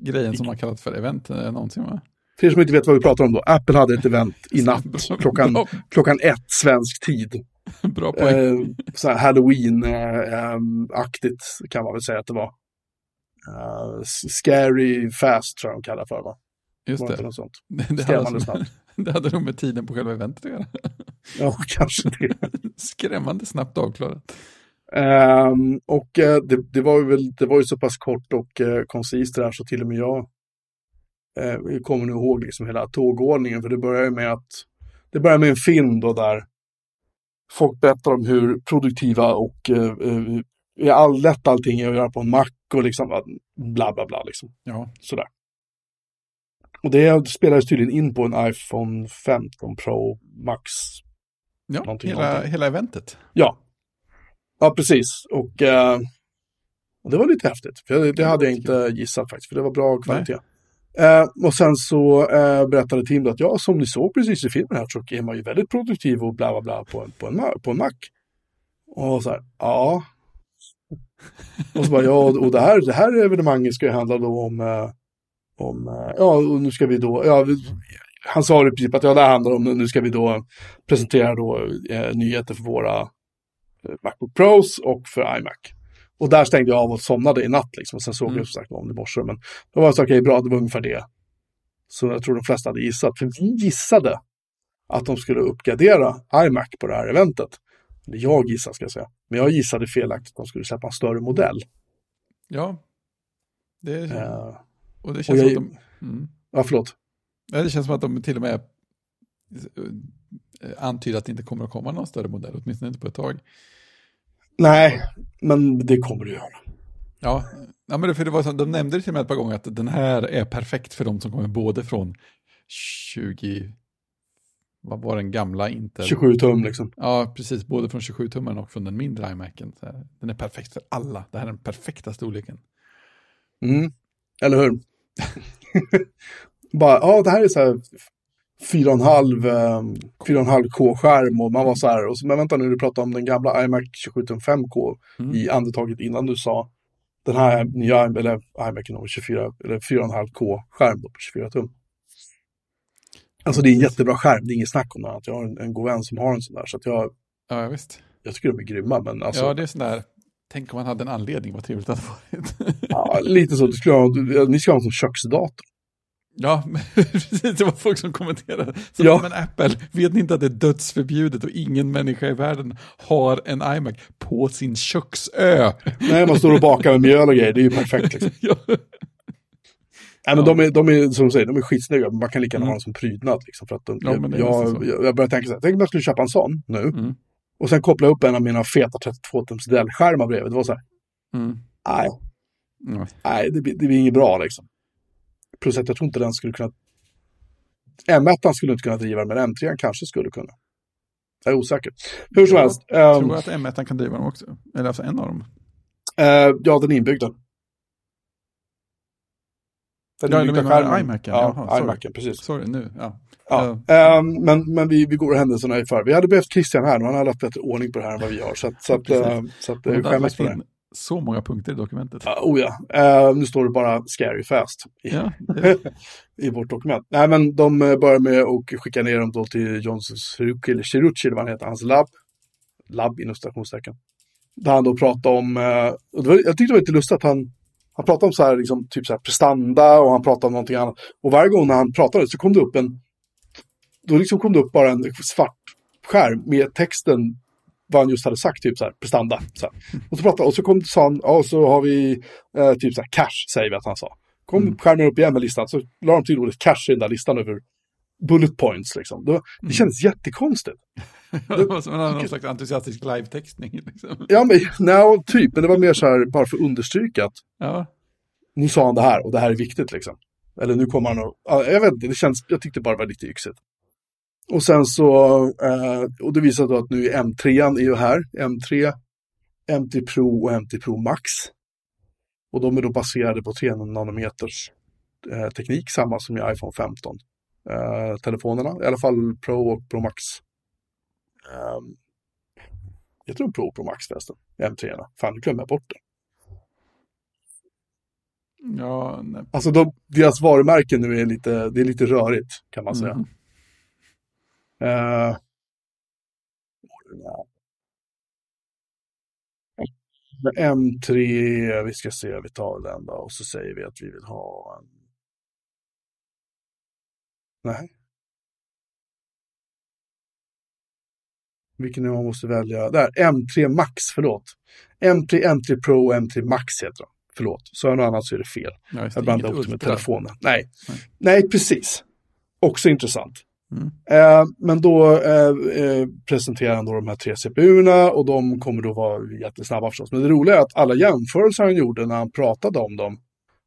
grejen som har kallats för event eh, någonsin va? För er som inte vet vad vi pratar om då, Apple hade ett event i *laughs* natt klockan, klockan ett svensk tid. *laughs* bra poäng. Eh, så här Halloween-aktigt kan man väl säga att det var. Eh, scary fast tror jag de kallar för va? Just det något sånt? Det, *laughs* det, hade, snabbt. *laughs* det hade nog med tiden på själva eventet att göra. Ja, kanske det. *laughs* Skrämmande snabbt avklarat. Ehm, och eh, det, det, var ju väl, det var ju så pass kort och uh, koncist det där så till och med jag uh, kommer nu ihåg liksom hela tågordningen. För det börjar ju med att det börjar med en film då där folk berättar om hur produktiva och uh, lätt allting är att göra på en Mac och liksom uh, bla bla bla liksom. Ja, Sådär. Och det spelades tydligen in på en iPhone 15 Pro Max. ja Någonting, hela, någonting. hela eventet. Ja, ja precis. Och, eh, och det var lite häftigt. För det, hade jag inte gissat faktiskt, för det var bra kvalitet. Eh, och sen så eh, berättade Tim att ja, som ni såg precis i filmen här så är man ju väldigt produktiv och bla bla bla på, en- på, en, på en Mac. Och så här, ja. Och så bara, ja, och det här, det här evenemanget ska ju handla då om, eh, om eh, ja, och nu ska vi då, ja, han sa i princip att ja, det handlar om, nu ska vi då presentera då eh, nyheter för våra eh, Macbook Pros och för iMac. Och där stängde jag av och somnade i natt liksom. Och sen såg Mm. jag som sagt om det i morse. Men då var det så okej, bra, det var ungefär det. Så jag tror de flesta hade gissat. För vi gissade att de skulle uppgradera iMac på det här eventet. Eller jag gissade ska jag säga. Men jag gissade felaktigt att de skulle släppa en större modell. Ja, det, Eh, och det och känns jag, som att de... Mm. ja, förlåt. Det känns som att de till och med eh, antyder att det inte kommer att komma någon större modell, åtminstone inte på ett tag. Nej, men det kommer det göra. Ja, ja men för det var så, de nämnde det till mig ett par gånger att den här är perfekt för de som kommer både från 20, vad var den gamla Intel? 27 tum liksom. Ja, precis, både från 27-tummen och från den mindre iMacen. Den är perfekt för alla, det här är den perfekta storleken. Mm. Eller hur? *laughs* Bara, ja, det här är så här 4,5 eh, 4,5 K-skärm och man var så här, och så, men vänta nu, du pratar om den gamla iMac 27 tum 5K Mm. i andetaget innan du sa den här nya, eller iMac nummer 24, eller 4,5 K-skärm då på 24 tum. Alltså det är en jättebra skärm, det är inget snack om det. Jag har en, en god vän som har en sån där, så att jag, Ja, visst. jag tycker de är grymma, men alltså, Ja, det är sån där, tänk om man hade en anledning, vad trevligt det hade varit. ja, lite så, du skulle ha, du, ni ska ha en sån köksdator. Ja, *laughs* precis, det var folk som kommenterade. Så, Ja. Men Apple, vet ni inte att det är dödsförbjudet och ingen människa i världen har en iMac på sin köksö? Nej, man står och bakar med mjöl och grejer, det är ju perfekt liksom. *laughs* ja. Nej, men Ja. de, är, de är, som du säger, de är skitsnygga. Man kan lika gärna Mm. ha dem som prydnad. Liksom, för att de, Ja, jag, jag, jag börjar tänka så här, tänk om jag skulle köpa en sån nu. Mm. Och sen koppla upp en av mina feta 32-tums Dell-skärmar bredvid. Det var så här, Mm. nej, Mm. nej det, det blir inget bra liksom. Plus att jag tror inte den skulle kunna... M1 skulle inte kunna driva den, men M3 kanske skulle kunna. Jag är osäker. Hur som helst. Jag tror att M1 kan driva dem också. Eller alltså en av dem. eh, ja, den är inbyggd. Den Ja, menar skärmen. iMacen? Ja, Jaha, iMacen, precis. Sorry, nu. Ja. Ja, ehm, men, men vi, vi går händelserna i för. Vi hade behövt Christian här, han har haft bättre ordning på det här än vad vi har. Så att, så att, Precis. eh, så att jag hade skäms för det. så många punkter i dokumentet. Ja, oh ja, Eh, nu står det bara scary fast i, Ja, *laughs* i vårt dokument. Nej, men de eh, börjar med att skicka ner dem då till Johnson Cirucci, eller Cirucci, eller vad han heter, hans labb. Labb inom citationstecken. Där han då pratade om, eh, det var, jag tyckte det var lite lustigt att han, han pratade om så här, liksom, typ så här prestanda och han pratade om någonting annat. Och varje gång när han pratade så kom det upp en, då liksom kom det upp bara en svart skärm med texten vad han just hade sagt, typ så här, prestanda. Så här. Och, så pratade, och så kom, sa han, ja, och så har vi eh, typ så här, cash, säger vi att han sa. Kom Mm. skärmen upp igen med listan, så la de till ordet cash i den där listan över bullet points. Liksom. Det, var- det Mm. kändes jättekonstigt. *laughs* det var som en någon slags entusiastisk live-textning. Liksom. Ja, men no, typ, men det var mer så här, bara för att understryka att Ja, nu sa han det här och det här är viktigt liksom. Eller nu kommer han och, ja, jag vet inte, det känns, jag tyckte bara det var lite yxigt. Och sen så, eh, och det visar då att nu är M3 är ju här, M3, M3 Pro och M3 Pro Max. Och de är då baserade på 3 nanometers eh, teknik, samma som i iPhone 15. Eh, telefonerna, i alla fall Pro och Pro Max. Um, jag tror Pro Pro Max förresten, M3. -erna. Fan, nu glömmer jag bort det. Ja, nej. Alltså de, deras varumärken nu är lite, det är lite rörigt kan man säga. Mm. Eh, med M3, vi ska se, vi tar den då och så säger vi att vi vill ha en... Nej. Vilken man måste välja? Där, M3 Max, förlåt. M3, M3 Pro och M3 Max heter de. Förlåt, så jag något annat så är det fel. Ja, Jag blandar inget ihop det med telefonen. Nej. Nej. Nej, precis. Också intressant. Mm. Eh, men då eh, eh, presenterar han då de här tre CPUerna och de kommer då vara jättesnabba förstås. Men det roliga är att alla jämförelser han gjorde när han pratade om dem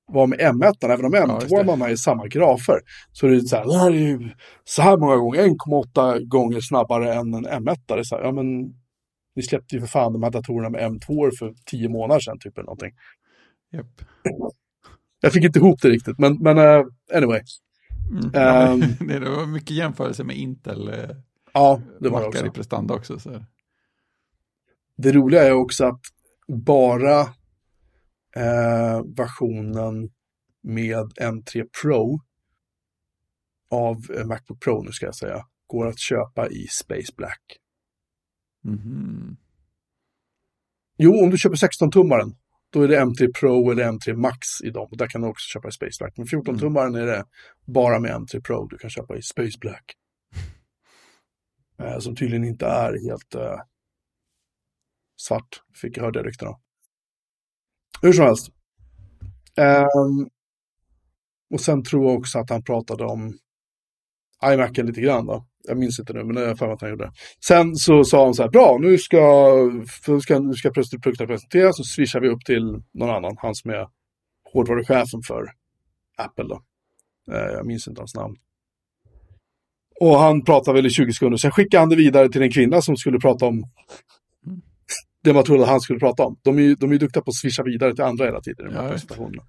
var med M1, även om just det. M2 är i samma grafer. Så är det så här, det här är ju så här många gånger, 1,8 gånger snabbare än en M1. Det är så här, ja men ni släppte ju för fan de här datorerna med M2 för tio månader sedan, typ eller någonting. Japp. Jag fick inte ihop det riktigt, men, men eh, anyway. Mm. Ja, *laughs* men det var mycket jämförelse med Intel. eh, Ja, det var det också. i prestanda också. Så. Det roliga är också att bara eh, versionen med M3 Pro av eh, Macbook Pro nu ska jag säga, går att köpa i Space Black. Mhm. Jo, om du köper 16-tummaren, då är det M3 Pro eller M3 Max i dem. Där kan du också köpa i Space Black. Men 14-tummaren är det bara med M3 Pro du kan köpa i Space Black. *laughs* Eh, som tydligen inte är helt eh, svart, fick jag höra det rykten om. Hur som helst. Um, och sen tror jag också att han pratade om iMacen lite grann då. Jag minns inte nu, men jag har jag för mig att han gjorde. det. Sen så sa han så här, bra, nu ska, nu ska, nu ska plötsligt produkterna presenteras, så swishar vi upp till någon annan, han som är hårdvaruchefen för Apple då. Eh, jag minns inte hans namn. Och han pratade väl i 20 sekunder, sen skickade han det vidare till en kvinna som skulle prata om det man trodde att han skulle prata om. De är ju, de är duktiga på att swisha vidare till andra hela tiden i de här Ja, presentationerna.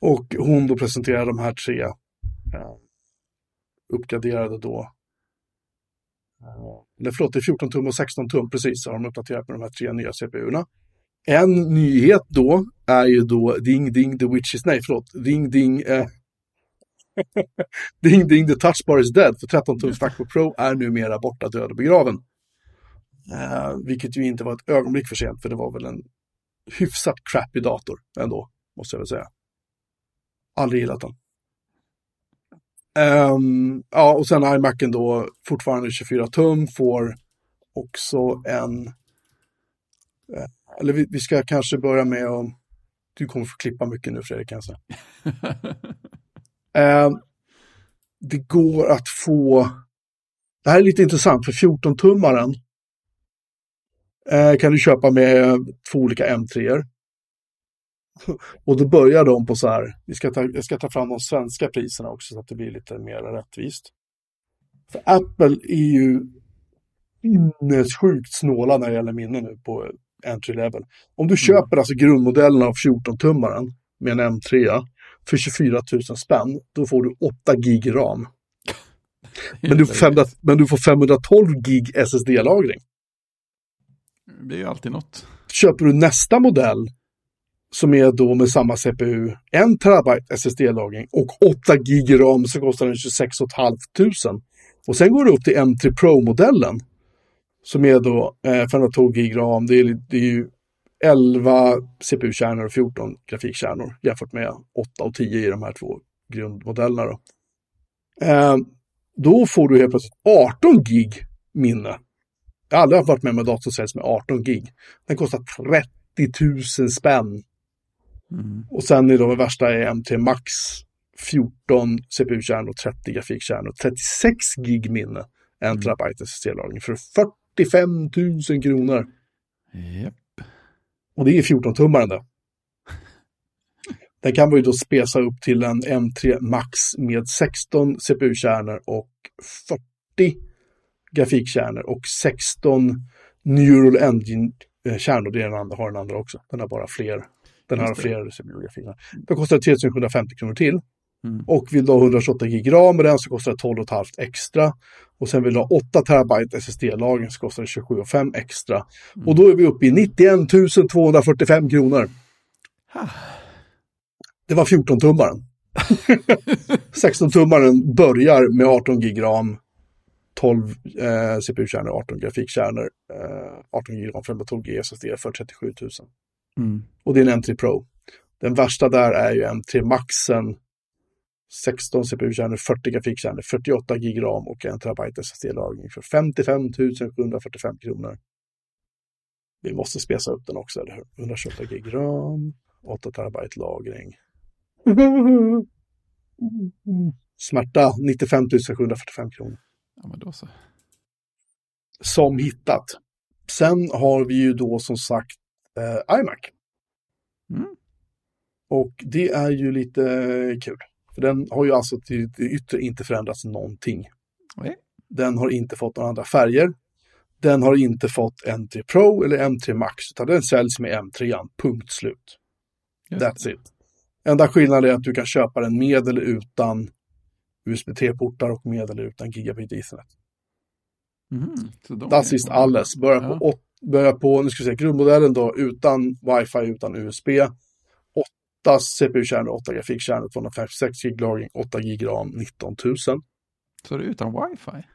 Och hon då presenterar de här tre eh, uppgraderade då. Eh, eller förlåt, det är 14 tum och 16 tum precis, så har de uppdaterat med de här tre nya CPUerna. En nyhet då är ju då Ding Ding the Witch is, nej förlåt, Ding Ding eh, *laughs* Ding Ding the Touchbar is dead, för 13 tums Macbook Pro är numera borta, död och begraven. Eh, vilket ju inte var ett ögonblick för sent, för det var väl en hyfsat crappy dator ändå, måste jag väl säga. Aldrig gillat den. Ehm, ja, och sen iMacen då, fortfarande 24 tum, får också en... eh, eller vi, vi ska kanske börja med att... Du kommer få klippa mycket nu Fredrik, kan jag säga. *laughs* Ehm, det går att få... Det här är lite intressant, för 14-tummaren eh, kan du köpa med två olika M3. *laughs* Och då börjar de på så här, vi ska ta, jag ska ta fram de svenska priserna också så att det blir lite mer rättvist. För Apple är ju sinnessjukt snåla när det gäller minne nu på entry level. Om du köper alltså grundmodellen av 14-tummaren med en M3 för 24 000 spänn, då får du 8 gig ram. Men du, får 500, men du får 512 gig SSD-lagring. Det är ju alltid något. Köper du nästa modell som är då med samma CPU, 1 terabyte SSD-lagring och 8 gig ram så kostar den 26 500. Och sen går du upp till M3 Pro-modellen som är då eh, 512 gig ram. Det är, det är ju 11 CPU-kärnor och 14 grafikkärnor jämfört med 8 och 10 i de här två grundmodellerna. Då. Eh, då får du helt plötsligt 18 gig minne. Jag har aldrig varit med om en dator som säljs med 18 gig. Den kostar 30 000 spänn. Mm. Och sen är det värsta är M3 Max 14 CPU-kärnor och 30 grafikkärnor. 36 gig minne. En Mm. terabyte SSD-lagring för 45 000 kronor. Japp. Och det är 14-tummaren det. *laughs* Den kan man ju då spesa upp till en M3 Max med 16 CPU-kärnor och 40 grafikkärnor och 16 Neural Engine-kärnor. Det är den andra, har den andra också. Den har bara fler. Den har fler CPU-grafikkärnor. Det kostar 3750 kronor till. Mm. Och vill du ha 128 gig ram med den så kostar det 12,5 extra. Och sen vill du ha 8 terabyte SSD-lagring så kostar det 27,5 extra. Och då är vi uppe i 91 245 kronor. Ha. Det var 14-tummaren. 16-tummaren *laughs* börjar med 18 gig ram, 12 eh, CPU-kärnor, 18 grafikkärnor, eh, 18 gig ram, 512 G SSD för 37 000. Mm. Och det är en M3 Pro. Den värsta där är ju M3 Maxen, 16 CPU-kärnor, 40 grafikkärnor, 48 gig ram och 1 terabyte SSD-lagring för 55 745 kronor. Vi måste spesa upp den också, eller hur? 128 gig ram, 8 terabyte lagring. *laughs* Smärta 95 745 kronor. Ja, men då så. Som hittat. Sen har vi ju då som sagt eh, iMac. Mm. Och det är ju lite kul. För den har ju alltså till det yttre inte förändrats någonting. Nej. Den har inte fått några andra färger. Den har inte fått M3 Pro eller M3 Max, utan den säljs med M3, punkt slut. Just That's it. Enda skillnaden är att du kan köpa den med eller utan USB 3-portar och med eller utan gigabit Ethernet. De Das är- ist alles. Börjar Ja. på, åt, börjar på, nu ska vi se, grundmodellen då utan wifi, utan USB. 8 CPU-kärnor, 8 grafikkärnor, 256 gig lagring, 8 gig ram, 19 000. Så är det utan wifi?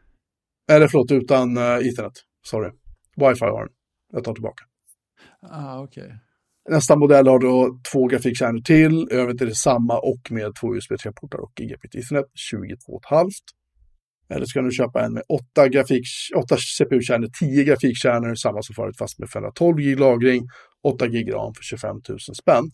Eller förlåt, utan uh, Ethernet. Sorry. Wifi har den. Jag tar tillbaka. Ah, okej. Nästa modell har då två grafikkärnor till. Övrigt är det samma och med två USB 3-portar och gigabit Ethernet. 22,5. Eller ska du köpa en med 8, grafik, 8 CPU-kärnor, 10 grafikkärnor, samma som förut fast med 512 gig lagring, 8 gig ram för 25 000 spänn.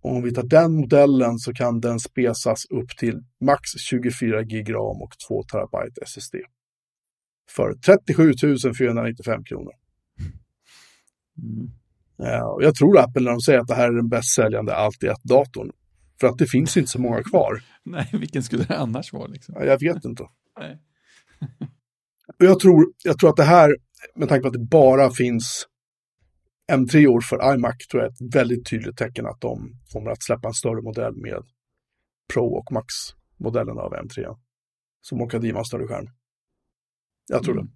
Om vi tar den modellen så kan den spesas upp till max 24 gig ram och 2 terabyte SSD. För 37 495 kronor. Mm. Och jag tror Apple när de säger att det här är den bäst säljande allt i ett-datorn. För att det finns inte så många kvar. *laughs* Nej, vilken skulle det annars vara liksom? Ja, Jag vet inte. *laughs* Nej. *laughs* Och jag tror, jag tror att det här, med tanke på att det bara finns M3 år för iMac, tror jag är ett väldigt tydligt tecken att de kommer att släppa en större modell med Pro och Max-modellen av M3. Som åker driva en större skärm. Jag tror Mm.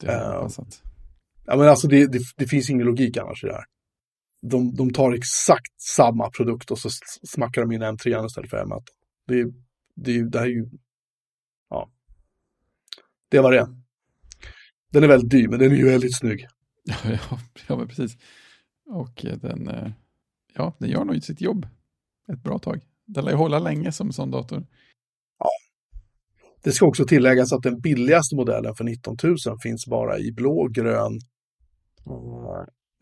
det. Det Eh, hoppas att. Ja, men alltså det, det, det finns ingen logik annars i det här. De, de tar exakt samma produkt och så smackar de in M3 istället för M1. Det, är- det, det här är ju... Ja. Det var det. Den är väldigt dyr, men den är ju väldigt snygg. *laughs* Ja, ja, men precis. Och eh, den, eh, ja, den gör nog sitt jobb ett bra tag. Den lär ju hålla länge som sån dator. Det ska också tilläggas att den billigaste modellen för 19 000 finns bara i blå, grön,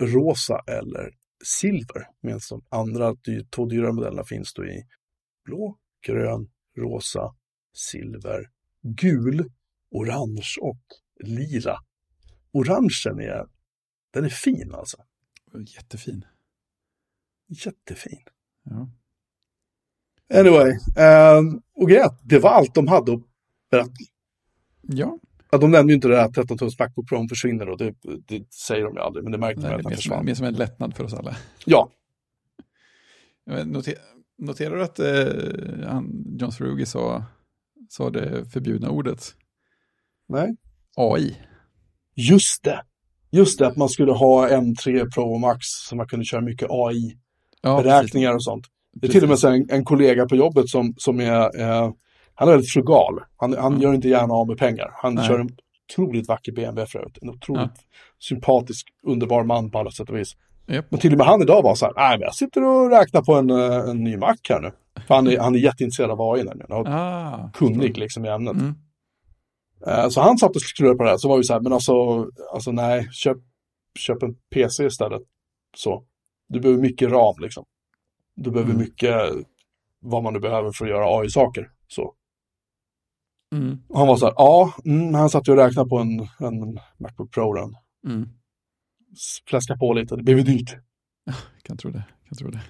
rosa eller silver. Medan de andra två dyrare modellerna finns då i blå, grön, rosa, silver, gul, orange och lila. Orangen är, den är fin alltså. Jättefin. Jättefin. Ja. Anyway, eh, och grejen det var allt de hade att berätta. ja, Ja, de nämnde ju inte det här 13 tums Macbook Pro försvinner och det, det säger de ju aldrig, men det märkte man nej, att den försvann. mer som en lättnad för oss alla. Ja, Noter, noterar du att eh, han, John Srugi sa, sa det förbjudna ordet nej. AI? Just det. Just det, att man skulle ha M3 Pro Max så man kunde köra mycket AI-beräkningar Ja, och sånt. Det är precis. till och med en, en kollega på jobbet som, som är, eh, han är väldigt frugal. Han, han Mm. gör inte gärna av med pengar. Han Nej. kör en otroligt vacker BMW för övrigt. En otroligt sympatisk, underbar man på alla sätt och vis. Japp. Men till och med han idag var så här, nej men jag sitter och räknar på en, eh, en ny Mac här nu. För han är, han är jätteintresserad av AI nämligen. Och Ah, kunnig liksom i ämnet. Mm. Eh, Så han satt och skruvade på det här, så var vi så här, men alltså, alltså nej, köp, köp en PC istället. Så. Du behöver mycket ram liksom. Du behöver Mm. mycket vad man nu behöver för att göra AI-saker. Så. Mm. Och han var så här, ja, mm, han satt ju och räknade på en, en Macbook Pro den. Mm. Fläska på lite, det blev ju dyrt. Kan tro det. Kan tro det.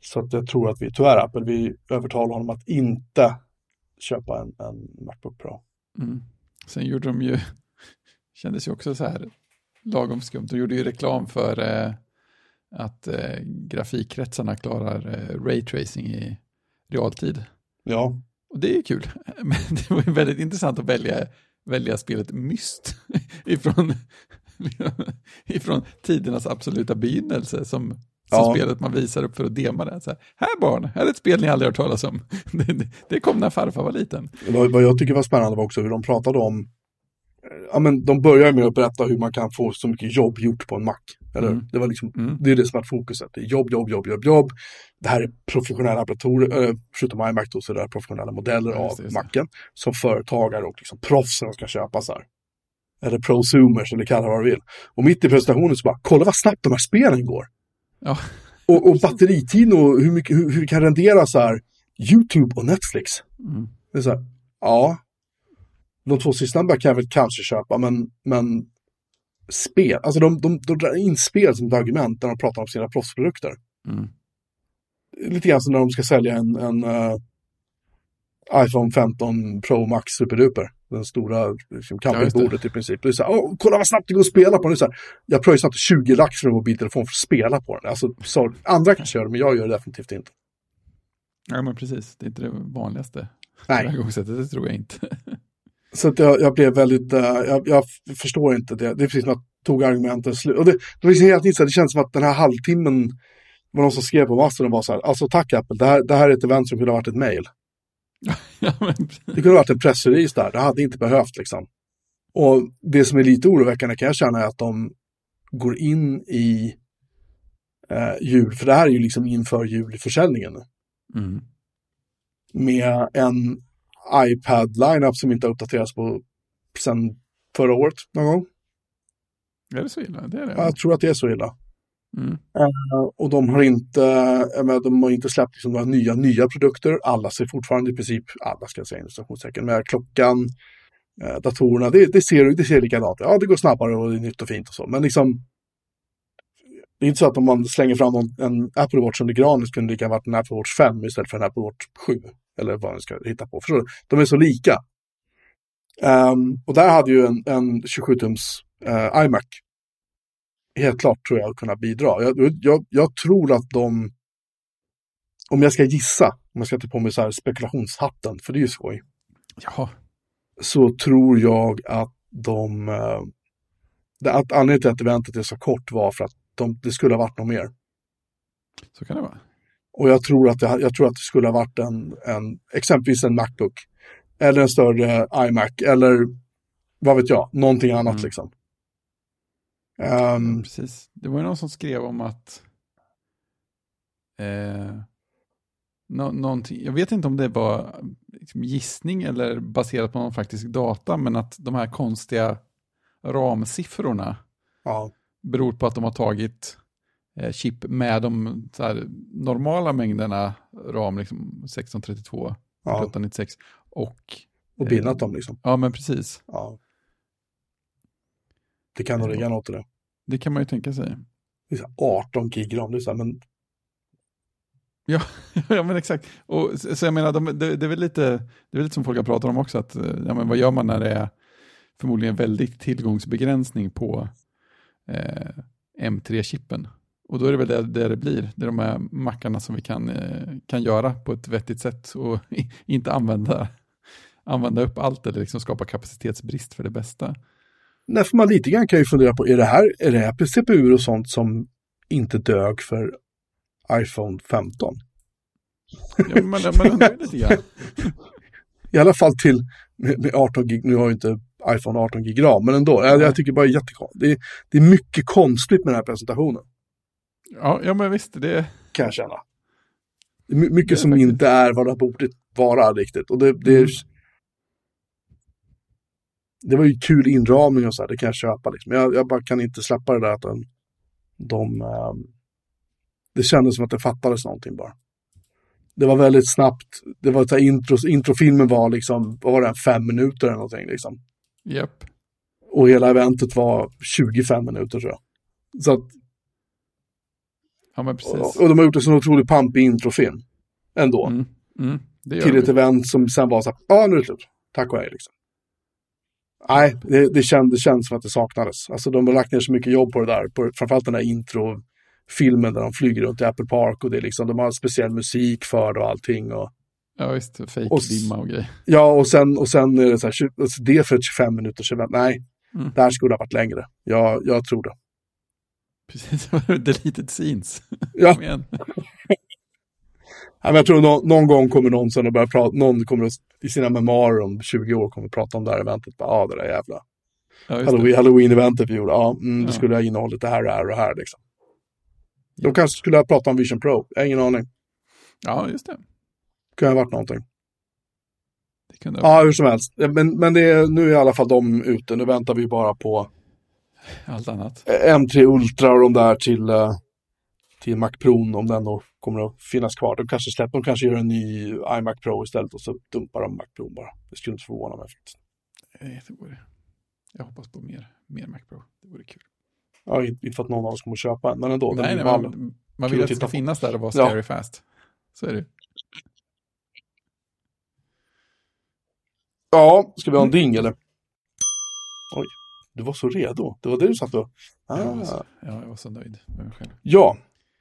Så att jag tror att vi, tyvärr Apple, vi övertalade honom att inte köpa en, en Macbook Pro. Mm. Sen gjorde de ju, *laughs* kändes ju också så här lagom skumt, de gjorde ju reklam för eh, att eh, grafikkretsarna klarar eh, raytracing i realtid. Ja, Och det är ju kul, *laughs* men det var ju väldigt intressant att välja, välja spelet Myst *laughs* ifrån, *laughs* ifrån tidernas absoluta begynnelse som ja. spelet man visar upp för att dema det. Så här, här barn, här är ett spel ni aldrig hört talas om. det, det, det kom när farfar var liten. Vad, vad jag tycker var spännande var också hur de pratade om ja, men de börjar med att berätta hur man kan få så mycket jobb gjort på en Mac. Eller? Mm. Det, var liksom, mm. det är det som är fokuset. Det är jobb, jobb, jobb, jobb, jobb. Det här är professionella datorer, äh, förutom iMac då, så är det professionella modeller ja, av Macen som företagare och liksom proffsen ska köpa så här. Eller prosumers eller kalla vad du vill. Och mitt i presentationen så bara, kolla vad snabbt de här spelen går. Ja. Och, och batteritiden och hur, mycket, hur, hur kan rendera så här YouTube och Netflix. Mm. Det är så här, ja, de två sistnämnda kan jag väl kanske köpa, men, men spel, alltså de, de, de drar in spel som ett argument när de pratar om sina proffsprodukter. Mm. Lite grann som när de ska sälja en, en uh, iPhone 15 Pro Max Superduper. Den stora liksom, campingbordet i princip. Det är så här, Åh, kolla vad snabbt det går att spela på den. Så här, jag pröjsar inte 20 lax för en mobiltelefon för att spela på den. Alltså, så, andra kanske gör det, men jag gör det definitivt inte. Ja, men precis. Det är inte det vanligaste. Nej. Det tror jag inte. *laughs* Så att jag, jag blev väldigt, uh, jag, jag, förstår inte det. Det är precis som att jag tog argumenten slut. Och det, det, tiden så här, det känns som att den här halvtimmen var någon som skrev på masten och var så här, alltså tack Apple, det här, det här är ett event som kunde ha varit ett mail. *laughs* ja, det kunde ha varit en pressrelease där, det hade inte behövt liksom. Och det som är lite oroväckande kan jag känna är att de går in i eh, jul, för det här är ju liksom inför julförsäljningen. Mm. Med en iPad-lineup som inte har uppdaterats på sedan förra året någon gång. Är det så illa? Det är det. Jag tror att det är så illa. Mm. Uh, och de har inte, menar, de har inte släppt liksom några nya, nya produkter. Alla ser fortfarande i princip, alla ska jag säga installationssäcken, med klockan, uh, datorerna, det, det, ser, det ser likadant. Ja, det går snabbare och det är nytt och fint och så. Men liksom, det är inte så att om man slänger fram någon, en Apple Watch under granen så kunde det lika varit en Apple Watch 5 istället för en Apple Watch 7. Eller vad man ska hitta på. Förstår du? De är så lika. Um, och där hade ju en, en 27-tums uh, eh, iMac helt klart tror jag kunnat bidra. Jag, jag, jag, tror att de, om jag ska gissa, om jag ska ta på mig så här spekulationshatten, för det är ju skoj. Jaha. Så tror jag att de, uh, att anledningen till att eventet är så kort var för att de, det skulle ha varit något mer. Så kan det vara. Och jag tror att det, jag tror att det skulle ha varit en, en, exempelvis en Macbook. Eller en större iMac. Eller vad vet jag, någonting annat mm. liksom. Um, precis. Det var ju någon som skrev om att eh, no, någonting, jag vet inte om det var liksom gissning eller baserat på någon faktisk data, men att de här konstiga ramsiffrorna ja. beror på att de har tagit chip med de här, normala mängderna ram, liksom 1632, ja. 896 och... Och bindlat dem liksom. Ja, men precis. Ja. Det kan nog ligga något i det. Det kan man ju tänka sig. Det är 18 gig ram, det är så här, men... Ja, *laughs* ja, men exakt. Och, så jag menar, de, det, det, är väl lite, det är väl lite som folk har pratat om också, att ja, men vad gör man när det är förmodligen väldigt tillgångsbegränsning på eh, M3-chippen? Och då är det väl det, det det blir, det är de här mackarna som vi kan, eh, kan göra på ett vettigt sätt och *laughs* inte använda, använda upp allt eller liksom skapa kapacitetsbrist för det bästa. Nej, för man lite grann kan ju fundera på, är det här, är det här CPU och sånt som inte dög för iPhone 15? Ja, men, men ändå lite grann. *laughs* I alla fall till med 18 gig, nu har ju inte iPhone 18 gig ram, men ändå, jag, jag tycker bara jättekonstigt. Det, det är mycket konstigt med den här presentationen. Ja, ja men visst. Det... Kan jag känna. Mycket det som faktiskt... inte är vad det borde vara riktigt. Och det, det, mm. det var ju kul inramning och så här, det kan jag köpa. Liksom. Jag, jag bara kan inte släppa det där att de, de um, det kändes som att det fattades någonting bara. Det var väldigt snabbt. Det var så intro, introfilmen var liksom, vad var det, fem minuter eller någonting liksom. Japp. Och hela eventet var 25 minuter tror jag. Så att Ja, men precis. Och, och de har gjort en sån otroligt pampig introfilm. Ändå. Mm. Mm. till ett event som sen var så här, ja nu är det slut. Tack och hej liksom. Nej, det, det, känd, det känns som att det saknades. Alltså de har lagt ner så mycket jobb på det där. På, framförallt den där introfilmen där de flyger runt i Apple Park och det är liksom, de har speciell musik för det och allting. Och, ja visst, fake-dimma och, och grejer. Ja, och sen, och sen är det så här, alltså det för ett 25 minuters event. Nej, mm. här skulle ha varit längre. Jag, jag tror det. Precis, *laughs* deleted scenes. Ja. Ja, jag tror nå- någon gång kommer någon sen att börja prata, någon kommer att, i sina memoarer om 20 år kommer att prata om det här eventet. Ja, ah, det där jävla Ja, just Halloween, det. Halloween-eventet vi gjorde. Ja, mm, det Ja. skulle ha innehållit det här, det här och det här liksom. De kanske skulle ha pratat om Vision Pro. Jag har ingen aning. ja, just det. Kunde ha varit någonting. Det kunde Ja, hur som helst. Men, men det är, nu är i alla fall de ute. Nu väntar vi bara på allt annat. eh, M3 Ultra och de där till, eh, till Mac Pro om den då kommer att finnas kvar. De kanske släpper, de kanske gör en ny iMac Pro istället och så dumpar de Mac Pro bara. Det skulle inte förvåna mig faktiskt. Det vore... Jag hoppas på mer, mer Mac Pro. Det vore kul. Ja, inte för att någon av oss kommer att köpa en, men ändå. nej, nej, man, man vill att det ska på. finnas där och vara Ja. scary fast. Så är det. Ja, ska vi ha en Mm. ding eller? Oj, du var så redo. Det var det du satt och... Ah. Jag var så, ja, jag var så nöjd med mig själv. Ja,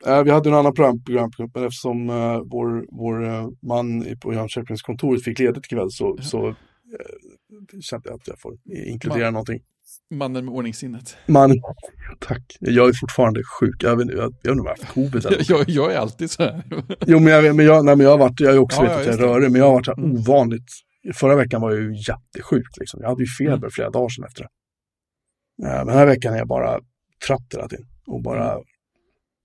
eh, vi hade en annan program, programpunkt, men eftersom eh, vår, vår eh, man i- på Jönköpingskontoret fick ledigt ikväll så, så eh, kände jag att jag får inkludera Man- någonting. Mannen med ordningssinnet. Man, tack. Jag är fortfarande sjuk. Jag vet, jag, jag inte om jag har haft covid eller *laughs* Jag, jag är alltid så här. *laughs* Jo, men jag, men jag, nej, men jag har varit, jag har också Ja, vet ja, att jag rörig, men jag har varit så här Mm. ovanligt. Förra veckan var jag ju jättesjuk liksom. Jag hade ju feber Mm. flera dagar sedan efter det. Eh, Men den här veckan är jag bara trött hela tiden och bara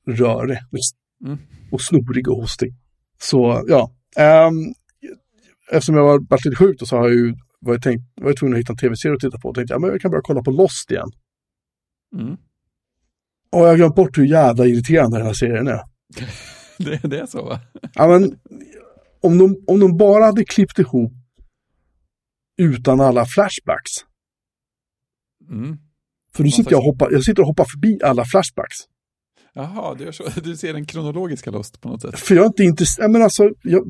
rörig. liksom. Mm. Och snorig och hostig. Så ja, ehm, eftersom jag har varit lite sjuk så har jag ju varit, tänkt, var jag tvungen att hitta en tv-serie att titta på. Och tänkte jag, men jag kan börja kolla på Lost igen. Mm. Och jag har glömt bort hur jävla irriterande den här serien är. *laughs* Det, det är så va? Ja, men, om, de, om de bara hade klippt ihop utan alla flashbacks. Mm. För nu sitter jag, hoppar, jag sitter och hoppar förbi alla flashbacks. Jaha, du, så. *laughs* du ser den kronologiska Lost på något sätt. För jag är inte intresserad. Men alltså, jag,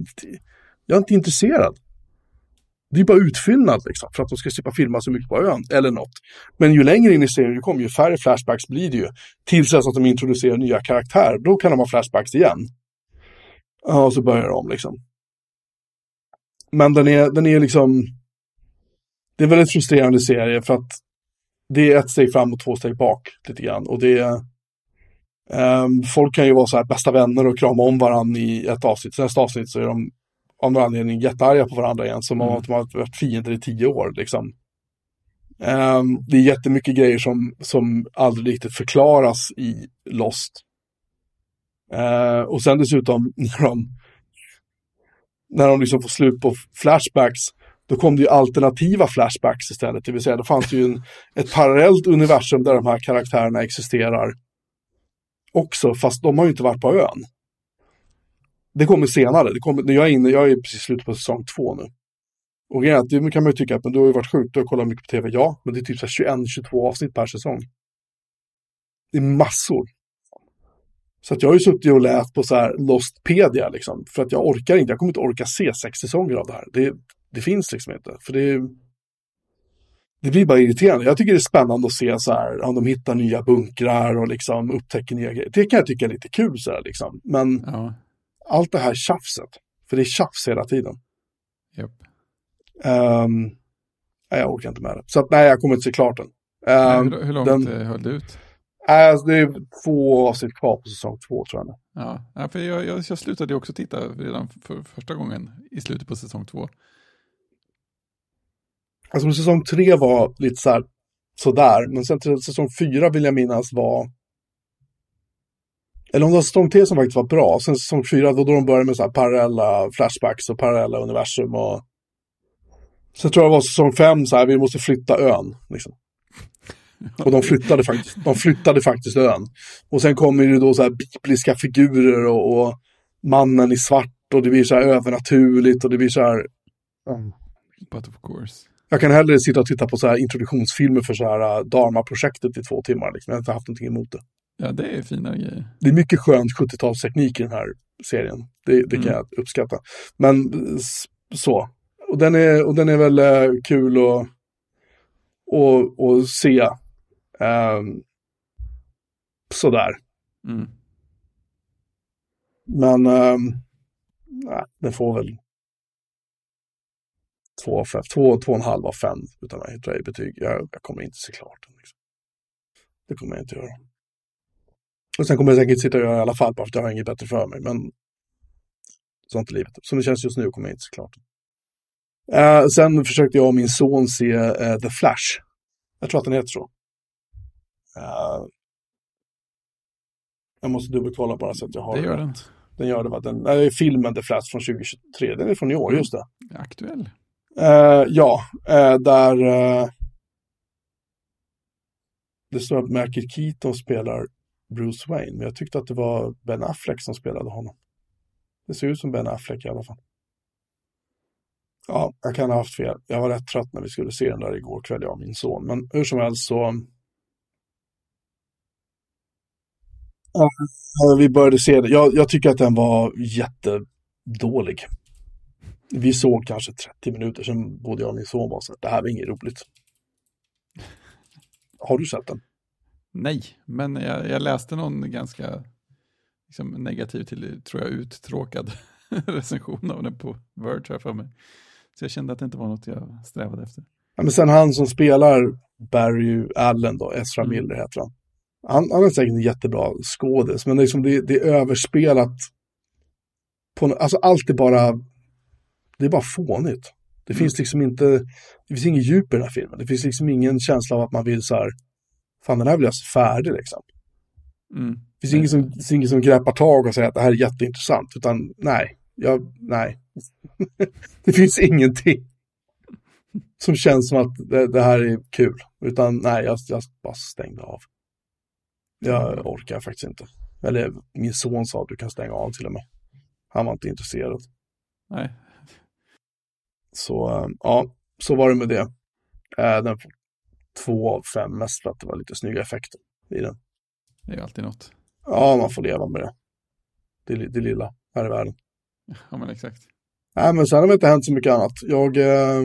jag är inte intresserad. Det är bara utfyllnad liksom, för att de ska slippa filma så mycket på ön, eller något. Men ju längre in i serien du kommer, ju färre flashbacks blir det ju. Tills dess att de introducerar nya karaktärer, då kan de ha flashbacks igen. Ja, och så börjar de om liksom. Men den är, den är liksom... Det är väl en frustrerande serie för att det är ett steg fram och två steg bak lite grann. Och det är... ehm, folk kan ju vara så här bästa vänner och krama om varandra i ett avsnitt. Nästa avsnitt så är de av någon anledning jättearga på varandra igen. Som om Mm. att de har varit fiender i tio år. Liksom. Ehm, det är jättemycket grejer som, som aldrig riktigt förklaras i Lost. Eh, och sen dessutom när de, när de liksom får slut på flashbacks, då kom det ju alternativa flashbacks istället. Det vill säga, då fanns det ju en, ett parallellt universum där de här karaktärerna existerar också, fast de har ju inte varit på ön. Det kommer senare. Det kommer, jag, är inne, jag är precis slut på säsong två nu. Och grejen är att det kan man ju tycka att men du har ju varit sjuk, du har kollat mycket på tv. Ja, men det är typ 21-22 avsnitt per säsong. Det är massor. Så att jag har ju suttit och läst på så här Lostpedia liksom. För att jag orkar inte, jag kommer inte orka se sex säsonger av det här. Det, det finns liksom inte. För det, det blir bara irriterande. Jag tycker det är spännande att se så här, om de hittar nya bunkrar och liksom upptäcker nya grejer. Det kan jag tycka är lite kul så här liksom. Men Ja, allt det här tjafset, för det är tjafs hela tiden. japp. Um, nej, jag orkar inte med det. Så att, nej, jag kommer inte se klart den. Um, hur, hur långt den- eh, höll det ut? nej, alltså, det är två avsnitt kvar på säsong två tror jag. Ja, ja för jag, jag, jag slutade också titta redan för första gången i slutet på säsong två. Alltså säsong tre var lite så här sådär, men sen till säsong fyra vill jag minnas var eller om det var säsong tre som faktiskt var bra, sen säsong fyra då, då de började med så här parallella flashbacks och parallella universum och sen tror jag det var säsong fem så här, vi måste flytta ön. Liksom. Och de flyttade, faktiskt, de flyttade faktiskt ön. Och sen kommer det då så här bibliska figurer och, och mannen i svart och det blir så här övernaturligt och det blir så här mm. But of course jag kan hellre sitta och titta på så här introduktionsfilmer för så här uh, Dharma-projektet i två timmar. Liksom. Jag har inte haft någonting emot det. Ja, det är fina grejer. Det är mycket skönt 70-talsteknik i den här serien. Det, det kan Mm. jag uppskatta. Men så. Och den är, och den är väl eh, kul att och, och se. Um, sådär. Mm. Men um, nej, den får väl två, fem, två, två och en halv av fem utav mig tror jag betyg. Jag, jag kommer inte se klart den. Liksom. Det kommer jag inte göra. Och sen kommer jag säkert sitta och göra i alla fall, bara för att jag har inget bättre för mig. Men sånt är livet. Som det känns just nu kommer jag inte såklart. Uh, sen försökte jag och min son se uh, The Flash. Jag tror att den heter så. Uh, jag måste dubbelkolla bara så att jag har det. gör den. Den gör det, va? Den, äh, filmen The Flash från 2023. Den är från i år, just det. Aktuell. Eh, ja, eh, där eh, det står att Michael Keaton spelar Bruce Wayne, men jag tyckte att det var Ben Affleck som spelade honom. Det ser ut som Ben Affleck i alla fall. Ja, jag kan ha haft fel. Jag var rätt trött när vi skulle se den där igår kväll, jag och min son. Men hur som helst så... Ja, vi började se den. Jag, jag tycker att den var jättedålig. Vi såg kanske 30 minuter, sen både jag och min son var så det här var inget roligt. Har du sett den? Nej, men jag, jag läste någon ganska liksom, negativ till, tror jag, uttråkad *laughs* recension av den på Verge för mig. Så jag kände att det inte var något jag strävade efter. Ja, men sen han som spelar Barry Allen då, Ezra mm. Miller heter han. Han, han är säkert en jättebra skådis, men liksom, det, det är överspelat. På, alltså allt är bara, det är bara fånigt. Det mm. finns liksom inte, det finns inget djup i den här filmen. Det finns liksom ingen känsla av att man vill så här, fan den här vill jag se färdig liksom. Mm. Det finns ingen som, finns ingen som greppar tag och säger att det här är jätteintressant, utan nej, jag, nej. *laughs* det finns ingenting som känns som att det, det, här är kul, utan nej, jag, jag bara stängde av. Jag orkar faktiskt inte. Eller min son sa att du kan stänga av till och med. Han var inte intresserad. Nej, så eh, ja, så var det med det. Eh, den får två av fem mest för att det var lite snygga effekter i den. Det är alltid något. Ja, man får leva med det. Det, det lilla här i världen. Ja, men exakt. Nej, men sen har det inte hänt så mycket annat. Jag eh,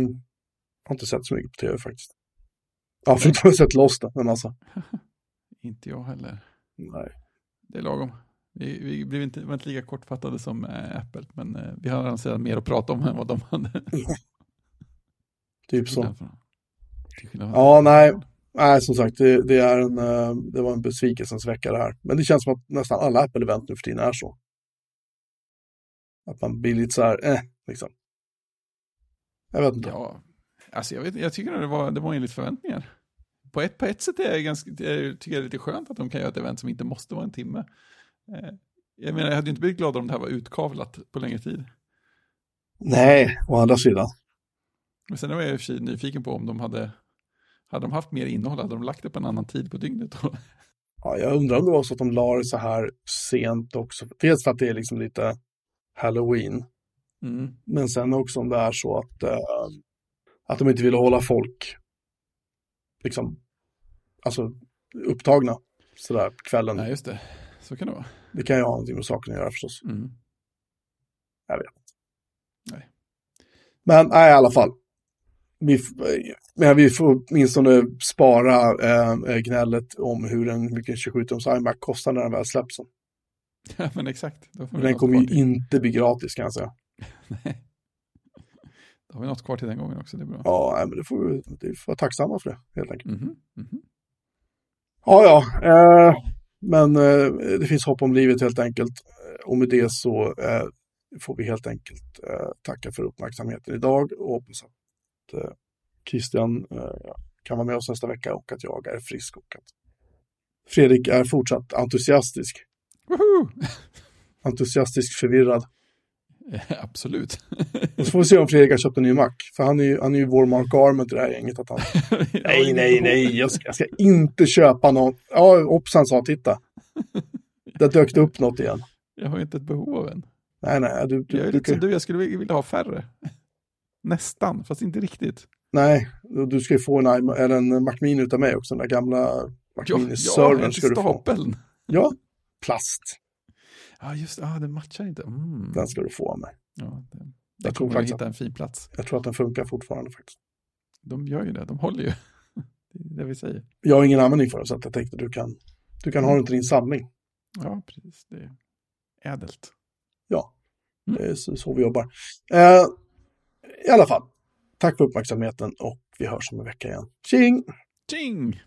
har inte sett så mycket på tv faktiskt. Ja, *laughs* förutom att jag sett Lost en massa. *laughs* inte jag heller. Nej. Det är lagom. Vi, vi blev inte, var inte lika kortfattade som äh, Apple, men äh, vi har annonserat mer att prata om än vad de hade. *laughs* typ så. Ja, nej. Nej, som sagt, det, det, är en, eh, det var en besvikelsens vecka det här. Men det känns som att nästan alla Apple-event nu för tiden är så. Att man blir lite så här, eh, liksom. Jag vet inte. Ja, alltså jag, vet, jag tycker det var, det var enligt förväntningar. På ett, på ett sätt är jag ganska, jag tycker det är lite skönt att de kan göra ett event som inte måste vara en timme. Eh, jag menar, jag hade inte blivit glad om det här var utkavlat på längre tid. Nej, å andra sidan. Men sen var jag i och för sig nyfiken på om de hade, hade de haft mer innehåll, hade de lagt det på en annan tid på dygnet? ja, jag undrar om det var så att de la det så här sent också. Dels för att det är liksom lite halloween. Mm. Men sen också om det är så att, äh, att de inte ville hålla folk liksom, alltså upptagna sådär kvällen. Nej, just det. Så kan det vara. Det kan ju ha någonting med saken att göra förstås. Mm. Jag vet inte. Nej. Men nej, i alla fall. Vi, men vi får åtminstone spara äh, gnället om hur en mycket 27-tums iMac kostar när den väl släpps. *laughs* Ja, men exakt. den kommer ju inte bli gratis kan jag säga. *laughs* nej. Då har vi något kvar till den gången också, det är bra. Ja, men det får vi, det får vara tacksamma för det, helt enkelt. Mm -hmm. Ja, ja. Eh, men eh, det finns hopp om livet helt enkelt. Och med det så eh, får vi helt enkelt eh, tacka för uppmärksamheten idag och hoppas att eh, Christian eh, kan vara med oss nästa vecka och att jag är frisk och att Fredrik är fortsatt entusiastisk. Woho! Entusiastisk förvirrad. *laughs* Absolut. Och så får vi se om Fredrik har köpt en ny Mac. För han är ju, han är ju vår Mark Arment i det här gänget. Att han... *laughs* nej, nej, nej, jag ska, jag ska inte köpa någon. Ja, Opsan sa titta. *laughs* Där dök det upp något igen. Jag har ju inte ett behov av en. Nej, nej. Du, du, jag är lite som du, jag skulle vilja ha färre. Nästan, fast inte riktigt. Nej, du ska ju få en, eller en Mac Mini utav mig också. Den där gamla Mac Mini-servern ja, ska du få. Ja, plast. Ja, just det. Ah, den matchar inte. Mm. Den ska du få av mig. Ja, det, jag tror faktiskt hitta en fin plats. Jag tror att den funkar fortfarande faktiskt. De gör ju det, de håller ju. *laughs* det är det vi säger. Jag har ingen användning för den så att jag tänkte du kan, du kan ha den till din samling. Ja, precis. Det är ädelt. Ja, mm. det är så, så vi jobbar. Eh, I alla fall, tack för uppmärksamheten och vi hörs om en vecka igen. Tjing! Tjing!